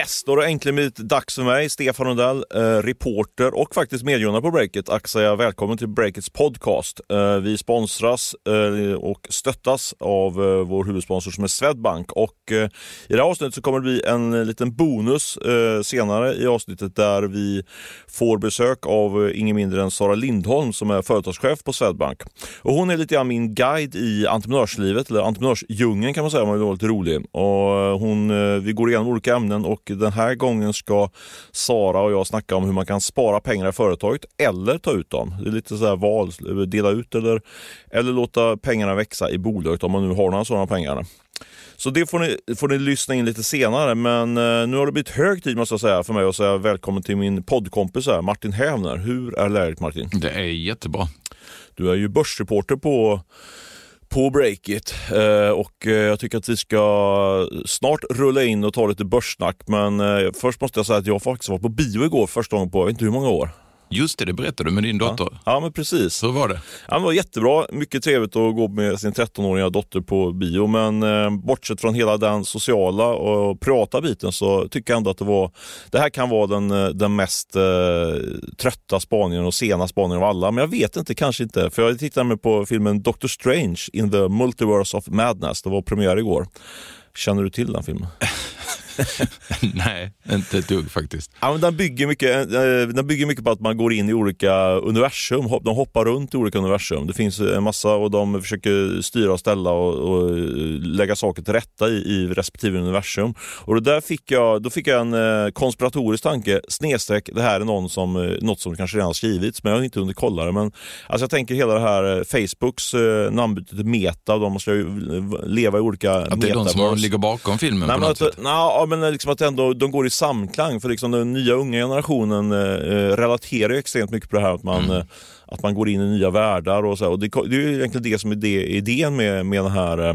Yes, då har det äntligen blivit dags för mig, Stefan Rundell, eh, reporter och faktiskt medgrundare på Breakit, att säga välkommen till Breakits podcast. Eh, vi sponsras eh, och stöttas av eh, vår huvudsponsor som är Swedbank och eh, i det här avsnittet så kommer det bli en eh, liten bonus eh, senare i avsnittet där vi får besök av eh, ingen mindre än Sara Lindholm som är företagschef på Swedbank. Och hon är lite grann min guide i entreprenörslivet, eller entreprenörsdjungeln kan man säga om man vill vara lite rolig. Och eh, hon, eh, vi går igenom olika ämnen och den här gången ska Sara och jag snacka om hur man kan spara pengar i företaget eller ta ut dem. Det är lite så här val, dela ut eller, eller låta pengarna växa i bolaget om man nu har några sådana pengar. Så det får ni, får ni lyssna in lite senare, men eh, nu har det blivit hög tid måste jag säga för mig att säga välkommen till min poddkompis här, Martin Hävner. Hur är läget Martin? Det är jättebra. Du är ju börsreporter på på Breakit eh, och eh, jag tycker att vi ska snart rulla in och ta lite börssnack. Men eh, först måste jag säga att jag faktiskt var på bio igår första gången på jag vet inte hur många år. Just det, det berättade du med din dotter. Ja, ja men precis. Hur var det? Ja, det var jättebra. Mycket trevligt att gå med sin 13-åriga dotter på bio. Men eh, bortsett från hela den sociala och privata biten så tycker jag ändå att det var det här kan vara den, eh, den mest eh, trötta spaningen och sena spaningen av alla. Men jag vet inte, kanske inte. För jag tittade med på filmen Doctor Strange in the Multiverse of Madness. Det var premiär igår. Känner du till den filmen? Nej, inte ett dugg faktiskt. Ja, men den, bygger mycket, eh, den bygger mycket på att man går in i olika universum. De hoppar runt i olika universum. Det finns en massa och de försöker styra och ställa och, och lägga saker till rätta i, i respektive universum. Och då, där fick jag, då fick jag en eh, konspiratorisk tanke, snedstreck, det här är någon som, eh, något som kanske redan har skrivits, men jag har inte hunnit kolla det. Men, alltså jag tänker hela det här Facebooks eh, namnbyte till Meta, de ju leva i olika Att det är de som ligger bakom filmen Nej, på något sätt? Na, men liksom att ändå, de går i samklang. För liksom den nya unga generationen eh, relaterar ju extremt mycket på det här att man, Mm. eh, att man går in i nya världar. och så. här. Och det, det är egentligen det som är det, idén med, med den här eh,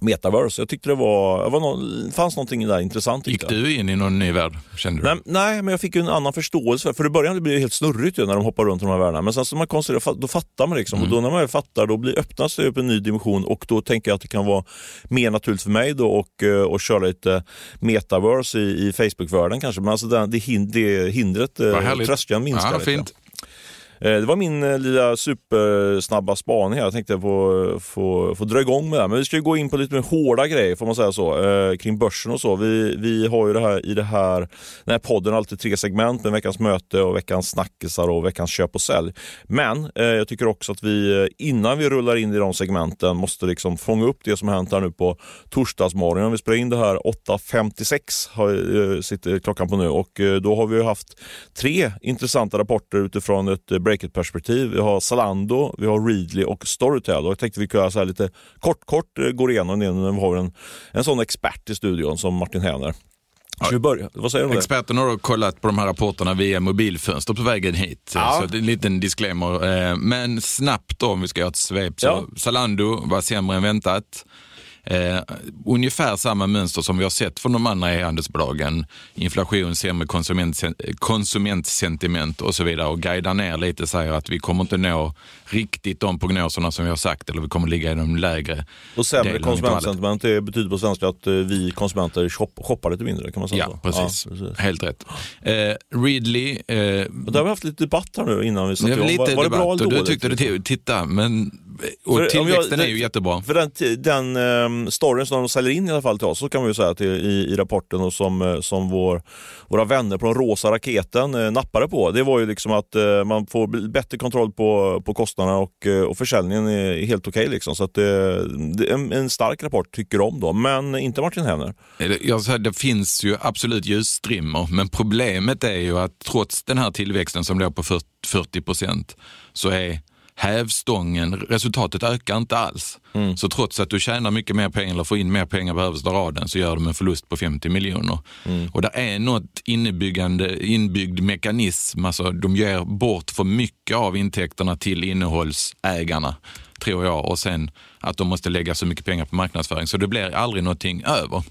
Metaverse. Jag tyckte det var, det var någon, fanns någonting där intressant. Gick du in i någon ny värld, kände du? Nej, nej, men jag fick ju en annan förståelse. För i början blir det helt snurrigt ju, när de hoppar runt i de här världarna. Men sen så man konstaterar, då fattar man liksom. Mm. Och då när man fattar, då blir, öppnas det upp en ny dimension och då tänker jag att det kan vara mer naturligt för mig då och, eh, och köra lite metaverse i, i Facebook-världen kanske. Men alltså det, det hindret, eh, tröskeln minskar Ja, lite. fint. Eh, det var min eh, lilla supersnabba spaning här. Jag tänkte få, få, få dra igång med det här. Men vi ska ju gå in på lite mer hårda grejer, får man säga så, eh, kring börsen och så. Vi, vi har ju det här i det här, den här podden alltid tre segment med veckans möte och veckans snackisar och veckans köp och sälj. Men eh, jag tycker också att vi, eh, innan vi rullar in i de segmenten, måste liksom fånga upp det som hänt här nu på torsdagsmorgonen. Vi spelar in det här 8.56 har, sitter klockan på nu och då har vi haft tre intressanta rapporter utifrån ett break-it-perspektiv. Vi har Zalando, vi har Readly och Storytel. Och jag tänkte vi kunde så här lite kort, kort eh, gå igenom det när vi har en, en sån expert i studion som Martin Häner. Experten har då kollat på de här rapporterna via mobilfönster på vägen hit. Ja. Så det är en liten disclaimer. Eh, Men snabbt då, om vi ska göra ett svep. Ja. Zalando var sämre än väntat. Eh, ungefär samma mönster som vi har sett från de andra e-handelsbolagen. Inflation, sämre konsument, konsumentsentiment och så vidare. Och guidar ner lite, säger att vi kommer inte nå riktigt de prognoserna som vi har sagt, eller vi kommer ligga i de lägre Och sämre konsumentsentiment det betyder på svenska att eh, vi konsumenter shop, shoppar lite mindre. Kan man säga Ja, precis. Ja, precis. Helt rätt. Eh, Ridley, eh, där har vi haft lite debatt här nu innan vi satte igång. lite var, var det bra eller och du dåligt? tyckte det, titta, men och För tillväxten jag- är ju jättebra. För den, den um, storyn som de säljer in i alla fall till oss, så kan vi ju säga till, i, i rapporten och som, eh, som vår, våra vänner på den rosa raketen eh, nappade på. Det var ju liksom att eh, man får bättre kontroll på, på kostnaderna och, eh, och försäljningen är helt okej. liksom. Så att eh, det är en, en stark rapport tycker om då, men inte Martin Henner. Jag säger, det finns ju absolut ljusstrimmor, men problemet är ju att trots den här tillväxten som låg på 40 procent så är hävstången, resultatet ökar inte alls. Så trots att du tjänar mycket mer pengar eller får in mer pengar på översta raden så gör de en förlust på 50 miljoner. Och det är något innebyggande, inbyggd mekanism, alltså de ger bort för mycket av intäkterna till innehållsägarna, tror jag, och sen att de måste lägga så mycket pengar på marknadsföring så det blir aldrig någonting över.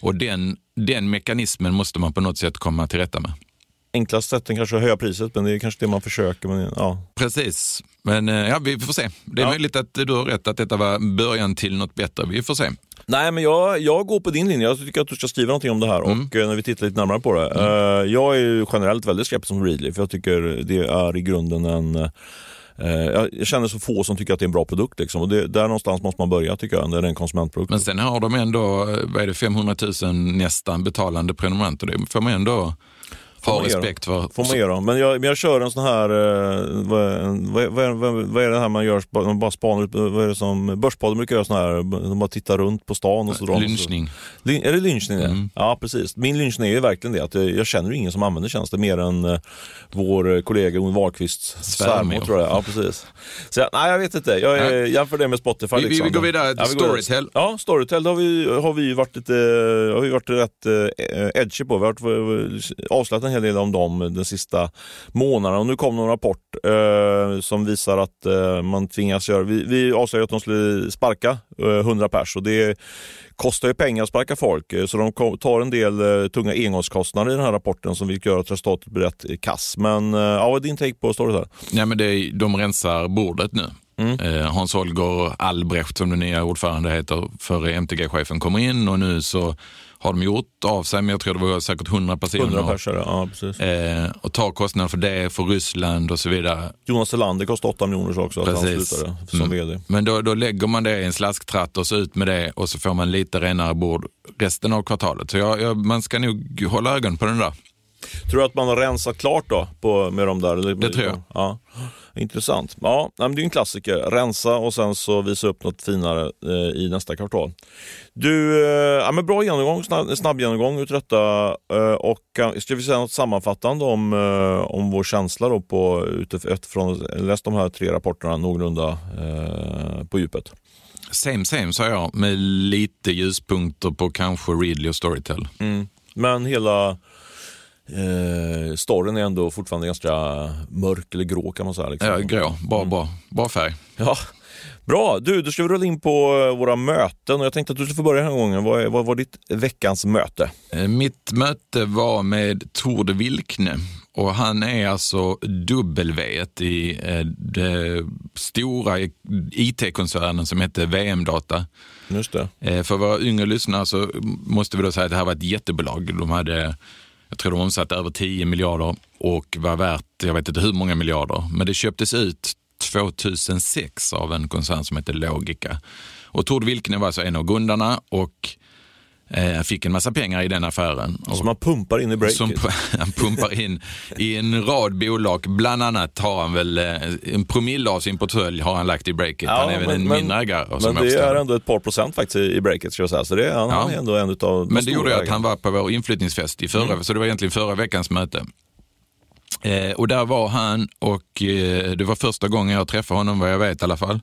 Och den, den mekanismen måste man på något sätt komma till rätta med. Enklaste sätten kanske att höja priset, men det är kanske det man försöker. Men, ja. Precis, men eh, ja, vi får se. Det är Ja. möjligt att du har rätt att detta var början till något bättre. Vi får se. Nej, men jag, jag går på din linje. Jag tycker att du ska skriva någonting om det här Mm. och eh, när vi tittar lite närmare på det. Eh, jag är ju generellt väldigt skeptisk mot Readly för jag tycker det är i grunden en jag känner så få som tycker att det är en bra produkt. Liksom. Och det, där någonstans måste man börja tycker jag, när det är en konsumentprodukt. Men sen har de ändå, vad är det, 500 000 nästan betalande prenumeranter. Det får man ändå ha respekt för. Får man göra. Men jag, men jag kör en sån här, eh, vad, vad, vad, vad, är det här man gör, man bara spanar ut, vad är det som, Börspodden brukar göra sån här, de bara tittar runt på stan och så drar Lynchning. Lyn- Är det lynchning det? Mm. Ja, precis. Min lynchning är ju verkligen det att jag, jag känner ingen som använder tjänsten mer än eh, vår eh, kollega Jon Wahlqvists Svärmor. tror jag. Ja, precis. Så jag, nej, jag vet inte. Jag är, jämför det med Spotify. Vi- liksom. vi går vidare till Ja, vi vidare. Storytel. Ja, Storytel har vi, har vi varit lite, har vi varit rätt eh, edgy på. Vi har varit, avslöjat en hel del om dem den sista månaden och nu kom någon rapport eh, som visar att eh, man tvingas göra, vi, vi avslöjade att de skulle sparka eh, 100 pers och det kostar ju pengar att sparka folk eh, så de tar en del eh, tunga engångskostnader i den här rapporten som vill göra att resultatet blir rätt kass. Men eh, ja, vad är din take på Storytel? Ja, men det är, de rensar bordet nu. Mm. Hans Holger Albrecht, som den nya ordförande heter, före MTG-chefen, kommer in och nu så har de gjort av sig, men jag tror det var säkert 100 personer. 100 pers är det, ja precis. Eh, och tar kostnaden för det, för Ryssland och så vidare. Jonas Selander kostar 8 miljoner så också att han Precis. slutade som Mm. vd. Men då, då lägger man det i en slasktratt och så ut med det och så får man lite renare bord resten av kvartalet. Så jag, jag, man ska nog hålla ögon på den där. Tror du att man har rensat klart då på, med de där? Det tror jag. Ja. Intressant. Ja, men det är en klassiker. Rensa och sen så visa upp något finare eh, i nästa kvartal. Du, eh, ja, men bra genomgång, snabb, snabb genomgång ut detta. Eh, och ska vi säga något sammanfattande om, om vår känsla då på, utifrån läst de här tre rapporterna någorlunda eh, på djupet? Same same sa jag, med lite ljuspunkter på kanske Readly och Storytel. Men hela eh, storyn är ändå fortfarande ganska mörk eller grå kan man säga. Liksom. Ja, grå, bra, bra, bra färg. Ja, Bra, du, då ska vi rulla in på eh, våra möten och jag tänkte att du skulle få börja den här gången. Vad, vad var ditt veckans möte? Eh, Mitt möte var med Tord Wilkne och han är alltså W i eh, det stora IT-koncernen som heter VM-data. Just det. För våra yngre lyssnare så måste vi då säga att det här var ett jättebolag. De hade, jag tror de omsatte över 10 miljarder och var värt, jag vet inte hur många miljarder, men det köptes ut 2006 av en koncern som heter Logica. Och Tord Wilkne var alltså en av grundarna och eh, fick en massa pengar i den affären. Och Som man pumpar in i breaket. som han pumpar in i en rad bolag. Bland annat har han väl eh, en promille av sin portfölj har han lagt i breaket. Ja, han är väl en men- mindre ägare. Men det är ändå ett par procent faktiskt i breaket ska jag säga. Så det är, han, Ja. han är ändå en de Men det gjorde att han var på vår inflyttningsfest i förra, Mm. så det var egentligen förra veckans möte. Eh, och där var han och eh, det var första gången jag träffade honom vad jag vet i alla fall.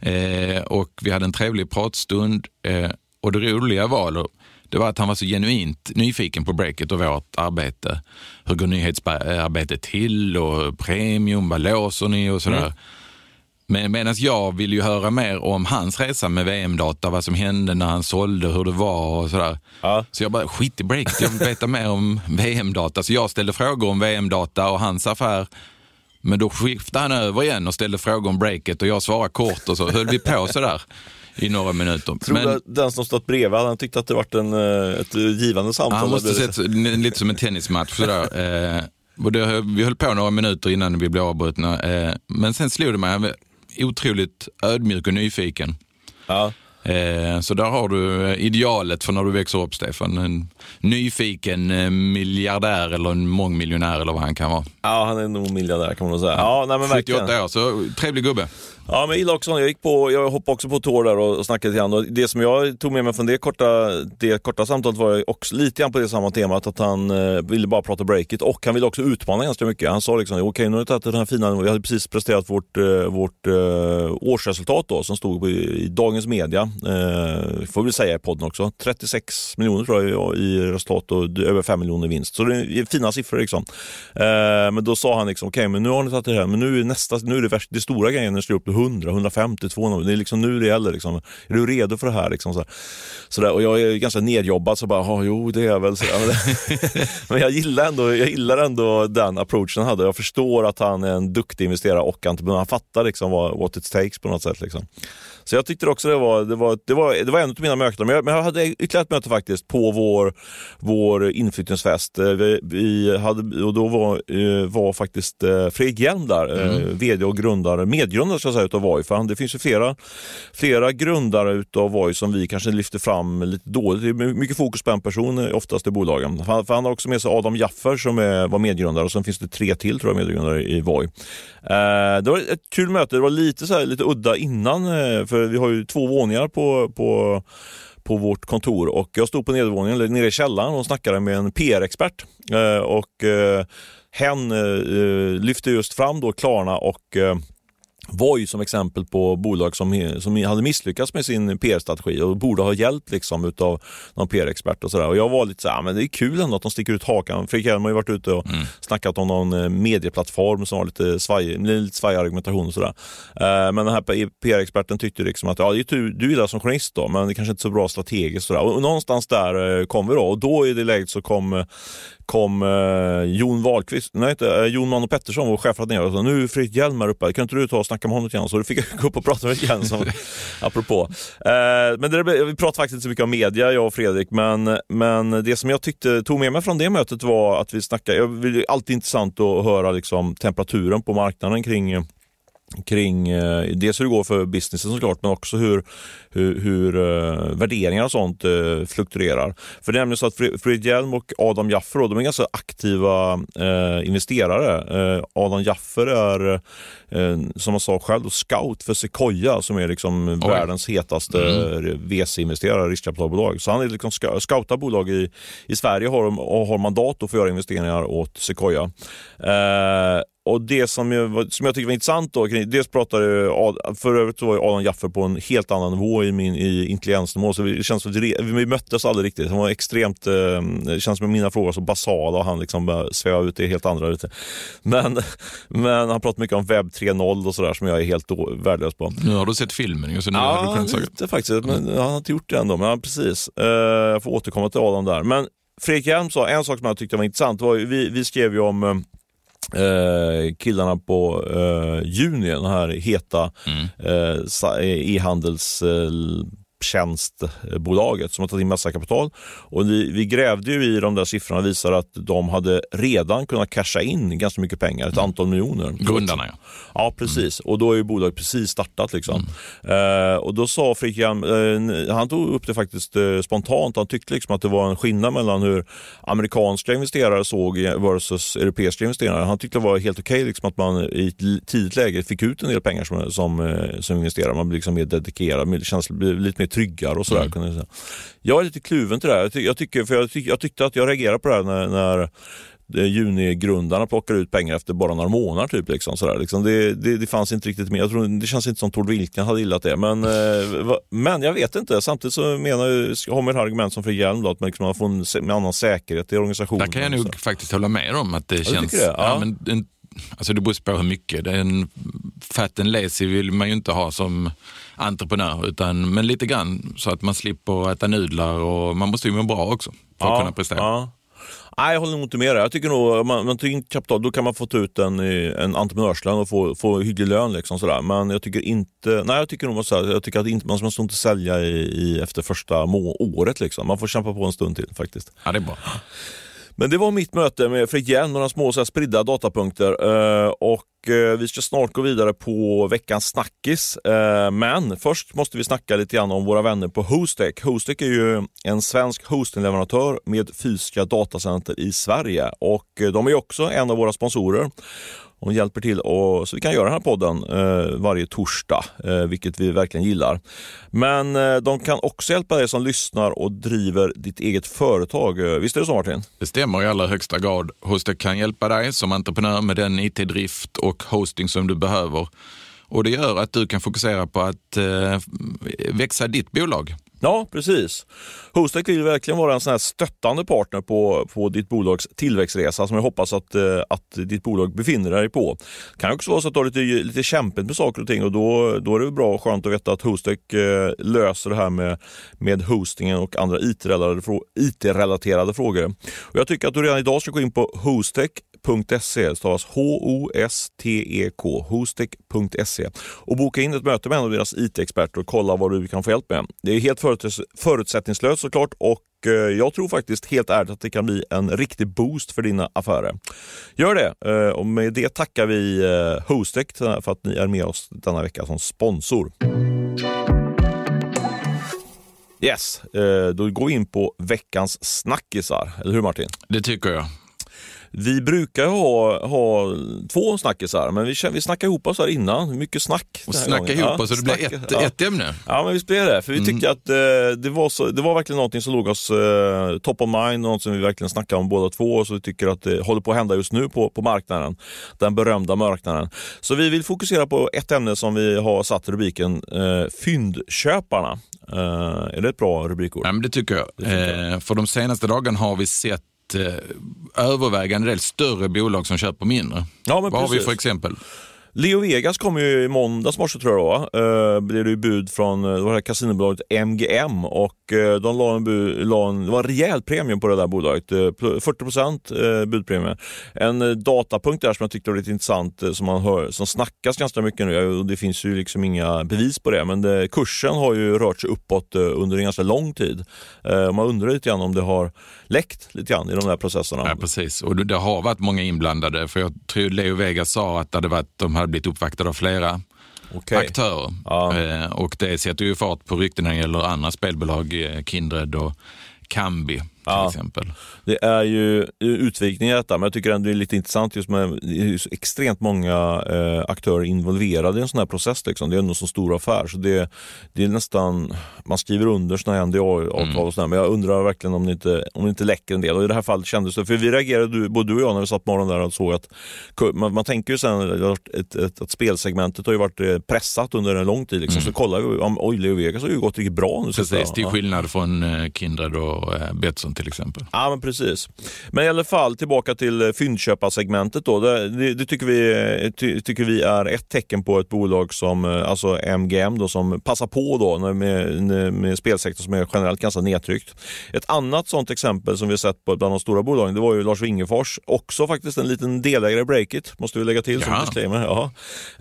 Eh, och vi hade en trevlig pratstund eh, och det roliga var, det var att han var så genuint nyfiken på breaket och vårt arbete. Hur går nyhetsarbetet till och premium, vad låser ni och sådär. Mm. Men medan jag vill ju höra mer om hans resa med VM-data, vad som hände när han sålde, hur det var och sådär. Ja. Så jag bara, skit i breaket, jag vill veta mer om VM-data. Så jag ställde frågor om VM-data och hans affär. Men då skiftade han över igen och ställde frågor om breaket och jag svarade kort och så höll vi på sådär i några minuter. Tror du att den som stått bredvid han tyckte att det varit en, eh, ett givande samtal? han måste sett lite som en tennismatch sådär. Eh, och det, vi höll på några minuter innan vi blev avbrutna. Eh, men sen slog det mig, han var otroligt ödmjuk och nyfiken. Ja. Eh, Så där har du eh, idealet för när du växer upp, Stefan. En nyfiken eh, miljardär eller en mångmiljonär eller vad han kan vara. ja, han är nog miljardär kan man nog säga. Ja, nej, men verkligen. 78 år, så trevlig gubbe. Ja, men jag också Jag gick på, jag hoppade också på tår där och snackade lite grann. Och det som jag tog med mig från det korta, det korta samtalet var också lite grann på det samma temat att han eh, ville bara prata breakit och han ville också utmana ganska mycket. Han sa liksom, okej nu har vi tagit den här fina, vi hade precis presterat vårt, eh, vårt eh, årsresultat då som stod i Dagens Media, eh, får vi säga i podden också. 36 miljoner tror jag i resultat och över 5 miljoner i vinst. Så det är fina siffror liksom. Eh, men då sa han liksom, okej men nu har ni tagit det här, men nu är nästa, nu är det, värst, det stora grejen när ni slår upp 100, 150, 200. Det är liksom nu det gäller. Liksom. Är du redo för det här? Liksom, så så där. Och jag är ganska nedjobbad så bara, jo det är jag väl. Så, men jag gillar, ändå, jag gillar ändå den approachen han hade. Jag förstår att han är en duktig investerare och entreprenör. Han fattar liksom vad, what it takes på något sätt. Liksom. Så jag tyckte också det var, det var, det var, det var en av mina möten. Men jag, men jag hade ytterligare ett möte faktiskt på vår, vår inflyttningsfest. Eh, vi, vi hade, och då var, eh, var faktiskt eh, Fredrik Hjelm där, mm. vd och grundare, medgrundare ska jag säga, utav Voi. För han, det finns ju flera, flera grundare utav Voi som vi kanske lyfter fram lite dåligt. Det är mycket fokus på en person oftast i bolagen. För, för han har också med sig Adam Jaffer som är, var medgrundare och sen finns det tre till tror jag medgrundare i Voi. Eh, det var ett kul möte. Det var lite, så här, lite udda innan, eh, för vi har ju två våningar på, på på vårt kontor och jag stod på nedervåningen, eller nere i källaren och snackade med en PR-expert. Eh, och eh, hen eh, eh, lyfte just fram då Klarna och eh, Voi som exempel på bolag som, som hade misslyckats med sin PR-strategi och borde ha hjälp liksom utav någon PR-expert och sådär. Och jag var lite såhär, men det är kul ändå att de sticker ut hakan. Fredrik Hjelm har ju varit ute och mm. snackat om någon eh, medieplattform som har lite svaj, lite svaj argumentation och sådär. Uh, men den här PR-experten tyckte liksom att ja, du, du gillar som journalist då, men det kanske inte är så bra strategiskt. Och, och någonstans där uh, kom vi då och då i det läget så kom kom eh, Jon Wahlqvist, nej inte, eh, Jon Mano Pettersson, vår chefredaktionär och sa nu är Fredrik Hjelm här uppe, kan inte du ta och snacka med honom lite grann? Så då fick jag gå upp och prata med honom apropå. Eh, men det, vi pratade faktiskt inte så mycket om media, jag och Fredrik, men, men det som jag tyckte tog med mig från det mötet var att vi snackade, jag vill alltid intressant att höra liksom, temperaturen på marknaden kring kring eh, dels hur det går för businessen såklart, men också hur, hur, hur uh, värderingar och sånt uh, fluktuerar. För det är nämligen så att Fred Hjelm och Adam Jaffer de är ganska aktiva investerare. Adam Jaffer är, som han sa själv, scout för Sequoia som är liksom Oj. världens hetaste mm. VC-investerare, riskkapitalbolag. Så han är liksom scoutar bolag i, i Sverige har, och har mandat att få göra investeringar åt Sequoia. Och det som jag, som jag tycker var intressant då, dels pratade för övrigt var Adam Jaffer på en helt annan nivå i min i intelligensnivå, så det känns som att vi möttes aldrig riktigt. Han var extremt, eh, det känns som att mina frågor var så basala och han liksom svävade ut i helt andra. Lite. Men, men han pratade mycket om webb 3.0 och sådär som jag är helt värdelös på. Nu har du sett filmen så nu ja, har du kunnat lite faktiskt, men han har inte gjort det ändå. Men ja, precis, eh, jag får återkomma till Adam där. Men Fredrik Hjelm sa en sak som jag tyckte var intressant, var, vi, vi skrev ju om eh, eh, killarna på eh, Juni, den här heta mm. eh, e-handels tjänstbolaget som har tagit in massa kapital. Och vi, vi grävde ju i de där siffrorna och visade att de hade redan kunnat casha in ganska mycket pengar, ett mm. antal miljoner. Grundarna ja. Ja, precis. Mm. Och då är ju bolaget precis startat. Liksom. Mm. Eh, och då sa Fredrik eh, han tog upp det faktiskt eh, spontant. Han tyckte liksom att det var en skillnad mellan hur amerikanska investerare såg versus europeiska investerare. Han tyckte det var helt okej okay, liksom, att man i ett tidigt läge fick ut en del pengar som, som, eh, som investerare. Man blir liksom mer dedikerad, känns lite mer tryggare och sådär. Mm. Jag, jag är lite kluven till det här. Jag, tycker, för jag, tyck, jag tyckte att jag reagerade på det här när, när Junigrundarna plockar ut pengar efter bara några månader. Typ, liksom, sådär. Liksom, det, det, det, fanns inte riktigt med. Jag tror, det känns inte som Tord Wilken hade gillat det. Men, eh, men jag vet inte. Samtidigt så menar jag, har man ett argument som Fredrik Hjelm, att man, liksom, man får en, en annan säkerhet i organisationen. Där kan jag nog faktiskt hålla med om att det ja, känns... Det? Ja. Ja, men, en, alltså det beror på hur mycket. Det är en fat and lazy vill man ju inte ha som entreprenör, utan, men lite grann så att man slipper äta nudlar och man måste ju må bra också för att kunna prestera. Nej, jag håller nog inte med dig. Jag tycker nog, man, man in kapital, då kan man få ta ut en, en entreprenörslön och få, få hygglig lön. Liksom, sådär. Men jag tycker inte, nej jag tycker nog att, jag tycker att inte, man ska inte sälja i, i, efter första må, året. Liksom. Man får kämpa på en stund till faktiskt. Ja, det är bra. Men det var mitt möte med Fredrik Hjelm, några små så här, spridda datapunkter. Eh, och eh, vi ska snart gå vidare på veckans snackis. Eh, men först måste vi snacka lite grann om våra vänner på Hostec. Hostec är ju en svensk hostingleverantör med fysiska datacenter i Sverige och eh, de är också en av våra sponsorer. Hon hjälper till och, så vi kan göra den här podden eh, varje torsdag, eh, vilket vi verkligen gillar. Men eh, de kan också hjälpa dig som lyssnar och driver ditt eget företag. Eh, visst är det så Martin? Det stämmer i allra högsta grad. Hostek kan hjälpa dig som entreprenör med den IT-drift och hosting som du behöver. Och Det gör att du kan fokusera på att eh, växa ditt bolag Ja, precis. Hostec vill verkligen vara en sån här stöttande partner på, på ditt bolags tillväxtresa som jag hoppas att, eh, att ditt bolag befinner dig på. Det kan också vara så att du har lite, lite kämpigt med saker och ting och då, då är det bra och skönt att veta att Hostec eh, löser det här med, med hostingen och andra IT-relaterade frågor. Och jag tycker att du redan idag ska gå in på hostec hostek.se, stavas H-O-S-T-E-K, hostec.se och boka in ett möte med en av deras IT-experter och kolla vad du kan få hjälp med. Det är helt förutsättningslöst såklart och eh, jag tror faktiskt helt ärligt att det kan bli en riktig boost för dina affärer. Gör det! Eh, och med det tackar vi eh, Hostek Hostec för att ni är med oss denna vecka som sponsor. Yes, då går vi in på veckans snackisar. Eller hur Martin? Det tycker jag. Vi brukar ha, ha två snackisar, men vi, vi snackade ihop oss här innan. Mycket snack. Och snacka ihop oss så det blir ett, ja. ett ämne? Ja, men visst blev det. För vi mm. tyckte att eh, det, var så, det var verkligen någonting som låg oss eh, top of mind, något som vi verkligen snackade om båda två och så vi tycker att det håller på att hända just nu på, på marknaden. Den berömda marknaden. Så vi vill fokusera på ett ämne som vi har satt rubriken eh, Fyndköparna. Eh, är det ett bra rubrikord? Ja, men det tycker jag. Det jag. Eh, för de senaste dagarna har vi sett eh, övervägande del större bolag som köper mindre. Ja, Vad precis. har vi för exempel? Leo Vegas kom ju i måndags morse tror jag det. Uh, eh, blev det bud från uh, det här kasinobolaget MGM och uh, de la en, bu, la en, det var en rejäl premium på det där bolaget. Uh, 40 uh, budpremie. En uh, datapunkt där som jag tyckte var lite intressant som man hör, som snackas ganska mycket nu och det finns ju liksom inga bevis på det men det, kursen har ju rört sig uppåt under en ganska lång tid. man undrar lite grann om det har läckt lite grann i de där processerna. Ja precis och det har varit många inblandade för jag tror Leo Vegas sa att det hade varit de hade blivit uppvaktade av flera okay. aktörer. Ja. Eh, och det sätter ju fart på rykten när det gäller andra spelbolag, eh, Kindred och Kambi ja, exempel. Det är ju utvikningar i detta, men jag tycker ändå det är lite intressant just med så extremt många eh, aktörer involverade i en sån här process. Liksom. Det är ändå så stor affär, så det, det är nästan, man skriver under såna här NDA-avtal mm. och sådär, men jag undrar verkligen om det, inte, om det inte läcker en del. Och i det här fallet kändes det, för vi reagerade, både du och jag, när vi satt morgonen där och såg att man, man tänker ju sen att, ett, att spelsegmentet har ju varit eh, pressat under en lång tid. Liksom. Mm. Så kollar vi, oj, Leo Vegas har ju gått riktigt bra nu. Precis, till skillnad från eh, Kindred och eh, Till exempel. Ja, men precis. Men i alla fall tillbaka till eh, fyndköparsegmentet då. Det, det, tycker, vi, eh, ty, tycker vi är ett tecken på ett bolag som, eh, alltså MGM då, som passar på då med, med spelsektorn som är generellt ganska nedtryckt. Ett annat sånt exempel som vi sett på bland de stora bolagen, det var ju Lars Wingefors. Också faktiskt en liten delägare i Breakit, måste vi lägga till som disclaimer. Ja.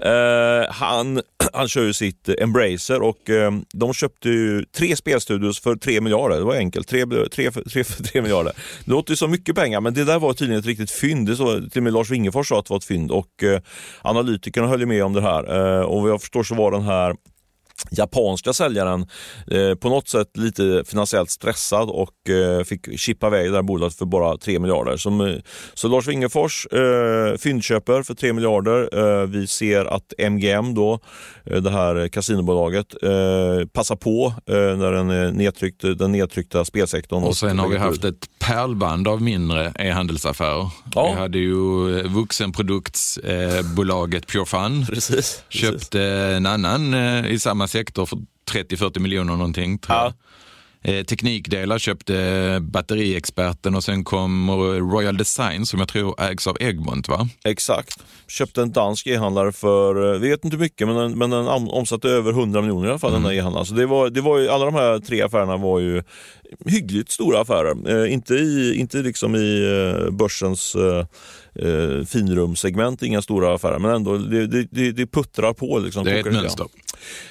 Uh, han, han kör ju sitt Embracer och uh, de köpte ju tre spelstudios för tre miljarder. Det var enkelt. Tre, tre, tre, tre miljarder. Det låter ju som mycket pengar, men det där var tydligen ett riktigt fynd. Det så, till och med Lars Wingefors sa att det var ett fynd och eh, analytikerna höll med om det här. Eh, och vad jag förstår så var den här japanska säljaren eh, på något sätt lite finansiellt stressad och eh, fick chippa iväg det här bolaget för bara 3 miljarder. Som, eh, så Lars Wingefors eh, fyndköper för 3 miljarder. Eh, vi ser att MGM, då, eh, det här kasinobolaget, passar på när den, nedtryckt, den nedtryckta spelsektorn. Och sen har vi haft ett pärlband av mindre e-handelsaffärer. Ja. Vi hade ju vuxenproduktsbolaget Pure Fun. Precis, Köpte en annan i samma sektor för 30-40 miljoner någonting. Tror jag. Eh, teknikdelar köpte Batteriexperten och sen kom Royal Design som jag tror ägs av Egmont va? Exakt. Köpte en dansk e-handlare för, eh, vi vet inte mycket, men den, men den omsatte över 100 miljoner i alla fall mm. den där e-handlaren. Så det var, det var ju, alla de här tre affärerna var ju hyggligt stora affärer. Eh, inte, i, inte liksom i eh, börsens eh, eh, finrumssegment, inga stora affärer, men ändå det, det, det puttrar på. Liksom, det är ett mönster.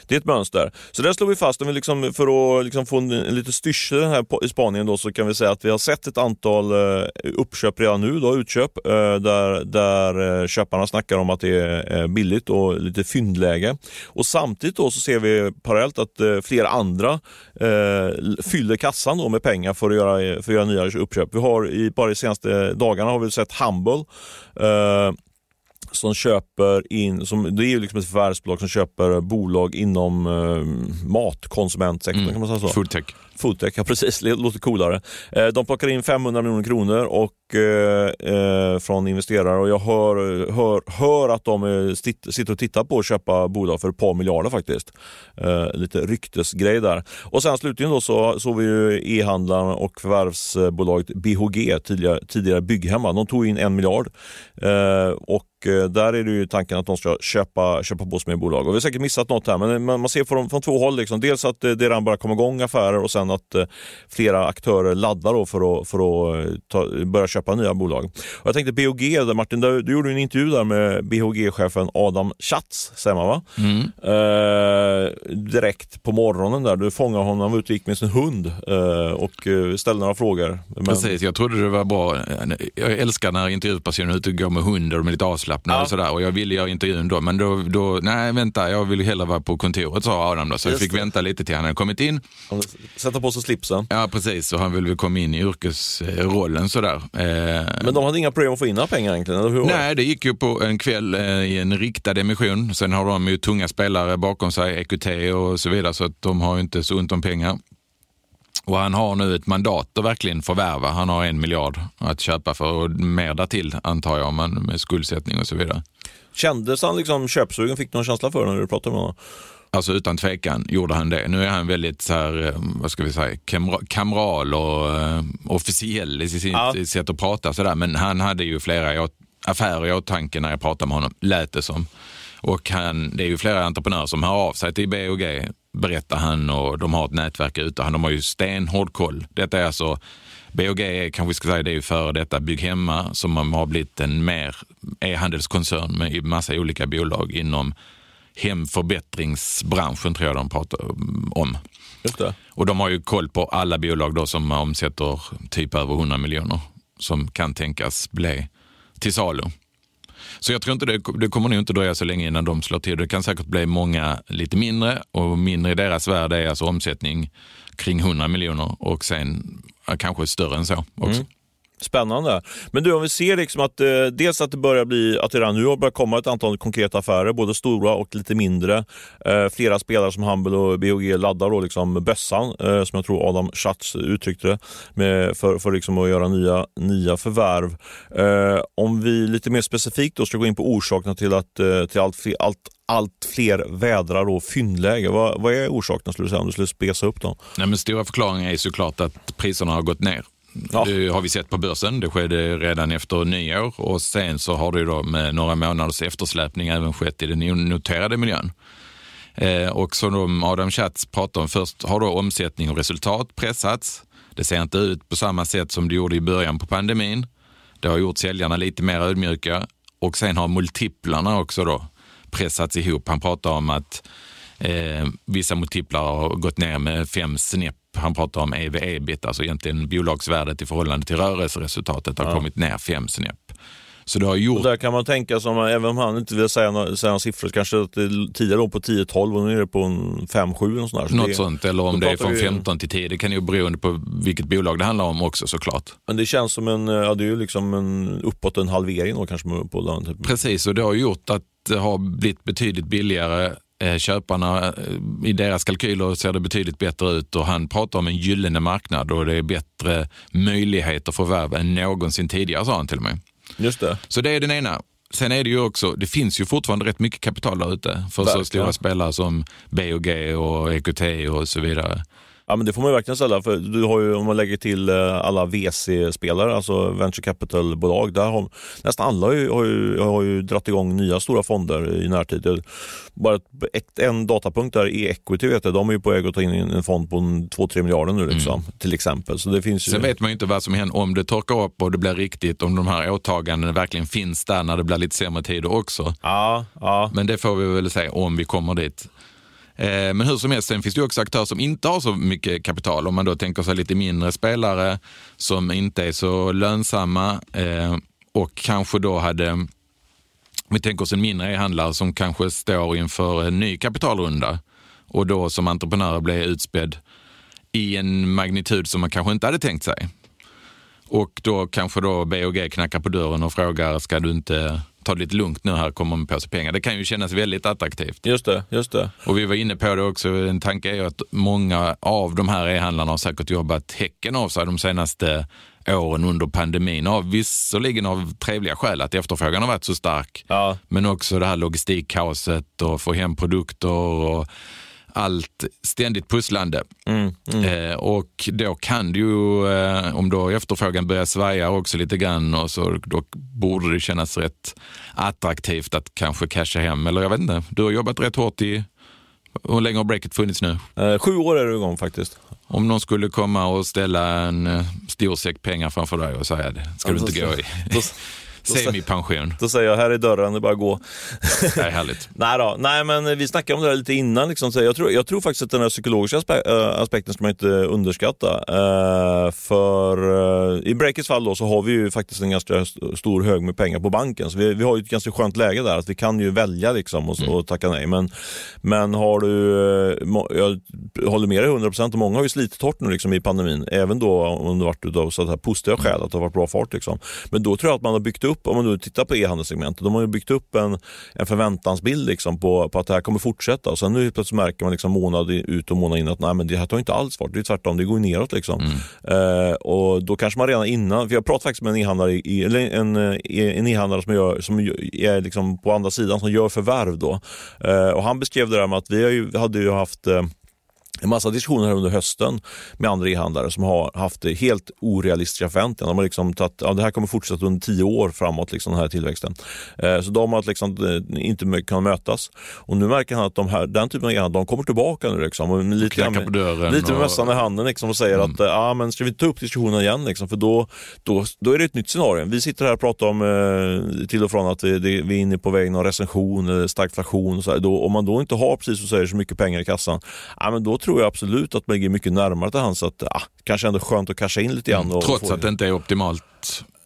Det är ett mönster. Så där slår vi fast, om vi liksom, för att liksom få en, en lite styrsel här i spaningen då, så kan vi säga att vi har sett ett antal eh, uppköp redan nu, då, utköp, eh, där, där eh, köparna snackar om att det är billigt och lite fyndläge. Och samtidigt då så ser vi parallellt att eh, flera andra eh, fyller kassan då med pengar för att göra, för att göra nya uppköp. Vi har i, bara de senaste dagarna har vi sett Humble som köper in, som, det är ju liksom ett förvärvsbolag som köper bolag inom eh, matkonsumentsektorn mm. kan man säga så. Foodtech. Foodtech, ja precis, det låter coolare. Eh, de plockar in 500 miljoner kronor och, eh, eh, från investerare och jag hör, hör, hör att de eh, sitter och tittar på att köpa bolag för ett par miljarder faktiskt. Eh, lite ryktesgrej där. Och sen slutligen då så såg vi ju e-handlaren och förvärvsbolaget BHG, tidigare, tidigare Bygghemma. De tog in en miljard eh, och där är det ju tanken att de ska köpa, köpa på sig mer bolag. Och vi har säkert missat något här, men man, ser från, från två håll. Liksom. Dels att det redan börjar komma igång affärer och sen att eh, flera aktörer laddar för att, för att eh, ta, börja köpa nya bolag. Och jag tänkte BHG, där, Martin, du, du gjorde en intervju där med BHG-chefen Adam Schatz, säger man va? Mm. Eh, direkt på morgonen där. Du fångade honom, han var ute och gick med sin hund eh, och ställde några frågor. Men... Precis, jag trodde det var bra. Jag älskar när intervjupersoner är ute och går med hundar och med lite avslappnade avslappnad ja. och sådär. Och jag ville göra intervjun då, men då, då, nej vänta, jag vill hellre vara på kontoret sa Adam då. Så Just jag fick det. vänta lite till han hade kommit in. Sätta på sig slipsen. Ja, precis. Och han ville väl komma in i yrkesrollen sådär. Eh, men de hade inga problem att få in några pengar egentligen? Eller hur? Nej, det gick ju på en kväll eh, i en riktad emission. Sen har de ju tunga spelare bakom sig, EQT och så vidare, så att de har ju inte så ont om pengar. Och han har nu ett mandat att verkligen förvärva. Han har en miljard att köpa för och mer därtill antar jag, men med skuldsättning och så vidare. Kändes han liksom köpsugen? Fick du någon känsla för det när du pratade med honom? Alltså utan tvekan gjorde han det. Nu är han väldigt så här, eh, vad ska vi säga, kamral och uh, officiell i sitt ja. sätt att prata sådär. Men han hade ju flera affärer i åtanke när jag pratade med honom, lät det som. Och han, det är ju flera entreprenörer som hör av sig till BOG berättar han och de har ett nätverk ute. De har ju stenhård koll. Detta är alltså BOG är, kanske vi ska säga, det är ju före detta Bygghemma som har blivit en mer e-handelskoncern med massa olika bolag inom hemförbättringsbranschen tror jag de pratar om. Och de har ju koll på alla bolag då som omsätter typ över 100 miljoner som kan tänkas bli till salu. Så jag tror inte det, det kommer nog inte dröja så länge innan de slår till. Det kan säkert bli många lite mindre och mindre i deras värld är alltså omsättning kring 100 miljoner och sen kanske större än så också. Mm. Spännande. Men du, om vi ser liksom att eh, dels att det börjar bli, att det redan nu har börjat komma ett antal konkreta affärer, både stora och lite mindre. Eh, flera spelare som Humble och BOG laddar då liksom bössan, eh, som jag tror Adam Schatz uttryckte det, med, för, för liksom att göra nya, nya förvärv. Eh, om vi lite mer specifikt då ska gå in på orsakerna till att eh, till allt, fler, allt allt fler vädrar och fyndläge. Vad, vad är orsakerna skulle du säga om du skulle spesa upp dem? Nej, men stora förklaringen är såklart att priserna har gått ner. Ja. Det har vi sett på börsen. Det skedde redan efter nyår och sen så har det då med några månaders eftersläpning även skett i den noterade miljön. Eh, och som Adam Schatz pratade om först har då omsättning och resultat pressats. Det ser inte ut på samma sätt som det gjorde i början på pandemin. Det har gjort säljarna lite mer ödmjuka och sen har multiplarna också då pressats ihop. Han pratar om att eh, vissa multiplar har gått ner med fem snäpp han pratar om EV-ebit, alltså egentligen bolagsvärdet i förhållande till rörelseresultatet har ja. kommit ner fem snäpp. Så det har gjort... Och där kan man tänka som, även om han inte vill säga några, säga några siffror, kanske att det tidigare låg på 10-12 och nu är det på 5-7 och sådär. Så Något det, sånt, eller om det är från 15 till 10. Det kan ju bero på vilket bolag det handlar om också såklart. Men det känns som en, ja det är ju liksom en, uppåt en halvering då kanske på den. Typ. Precis, och det har gjort att det har blivit betydligt billigare köparna, eh, i deras kalkyler ser det betydligt bättre ut och han pratar om en gyllene marknad och det är bättre möjligheter för förvärv än någonsin tidigare sa han till och med. Just det. Så det är den ena. Sen är det ju också, det finns ju fortfarande rätt mycket kapital där ute för Verkligen. så stora spelare som BOG och EQT och så vidare. Ja, men det får man verkligen ställa. För du har ju, om man lägger till eh, alla VC-spelare, alltså venture capital-bolag, där har nästan alla har ju, har, ju, har ju dratt igång nya stora fonder i närtid. Bara ett, en datapunkt där i equity, vet jag, de är ju på väg att ta in en fond på 2-3 miljarder nu liksom, mm. till exempel. Så det finns ju... Sen vet man ju inte vad som händer om det torkar upp och det blir riktigt, om de här åtagandena verkligen finns där när det blir lite sämre tider också. Ja, ja. Men det får vi väl se om vi kommer dit. Eh, men hur som helst, sen finns det också aktörer som inte har så mycket kapital. Om man då tänker sig lite mindre spelare som inte är så lönsamma eh, och kanske då hade, vi tänker oss en mindre e-handlare som kanske står inför en ny kapitalrunda och då som entreprenör blir utspädd i en magnitud som man kanske inte hade tänkt sig. Och då kanske då BOG knackar på dörren och frågar, ska du inte ta det lite lugnt nu här, kommer med på sig pengar. Det kan ju kännas väldigt attraktivt. Just det, just det. Och vi var inne på det också, en tanke är ju att många av de här e-handlarna har säkert jobbat häcken av sig de senaste åren under pandemin. Av, visserligen av trevliga skäl, att efterfrågan har varit så stark. Ja. Men också det här logistikkaoset och få hem produkter och allt ständigt pusslande. Mm, mm. Eh, och då kan det ju, eh, om då efterfrågan börjar svaja också lite grann, och så, då borde det kännas rätt attraktivt att kanske casha hem. Eller jag vet inte, du har jobbat rätt hårt i, hur länge har breaket funnits nu? Eh, sju år är det igång faktiskt. Om någon skulle komma och ställa en eh, stor säck pengar framför dig och säga det ska du inte gå i. Semipension. Då säger jag, här är dörren, det är bara att gå. Det är härligt. Nej, då. Nej, men vi snackade om det här lite innan. Liksom. Så jag, tror, jag tror faktiskt att den här psykologiska aspe äh, aspekten ska man inte underskatta. Uh, för uh, i Breakits fall då, så har vi ju faktiskt en ganska stor hög med pengar på banken. Så vi, vi har ju ett ganska skönt läge där, att vi kan ju välja liksom och, mm. och tacka nej. Men, men har du, jag håller med dig 100% och många har ju slitit hårt nu liksom, i pandemin. Även då om det varit så här positiva skäl, att det har varit bra fart. Liksom. Men då tror jag att man har byggt upp upp, om man nu tittar på e-handelssegmentet, de har ju byggt upp en, en förväntansbild liksom på, på att det här kommer fortsätta. Och sen nu plötsligt märker man liksom månad ut och månad in att nej, men det här tar inte alls fart. Det är tvärtom, det går neråt. Liksom. Mm. Eh, och då kanske man redan innan, för jag pratade faktiskt med en e-handlare, en, en e-handlare som, gör, som är liksom på andra sidan, som gör förvärv. Då. Eh, och han beskrev det där med att vi ju, hade ju haft eh, en massa diskussioner här under hösten med andra e-handlare som har haft helt orealistiska förväntningar. De har liksom tagit, ja, det här kommer fortsätta under tio år framåt, liksom, den här tillväxten. Eh, så de har liksom, eh, inte kunnat mötas. Och nu märker han att de här, den typen av e-handlare de kommer tillbaka nu. Liksom, och lite, med, på dörren lite med och... mössan i handen liksom, och säger mm. att ah, men ska vi ta upp diskussionen igen? Liksom, för då, då, då är det ett nytt scenario. Vi sitter här och pratar om eh, till och från att vi, det, vi är inne på vägen av recension, eller stark inflation. Och så här. Då, om man då inte har, precis som säger, så mycket pengar i kassan, ah, men då tror jag absolut att man ligger mycket närmare till hands. Att, ah, kanske ändå skönt att casha in lite grann. Mm, trots att det inte är optimalt.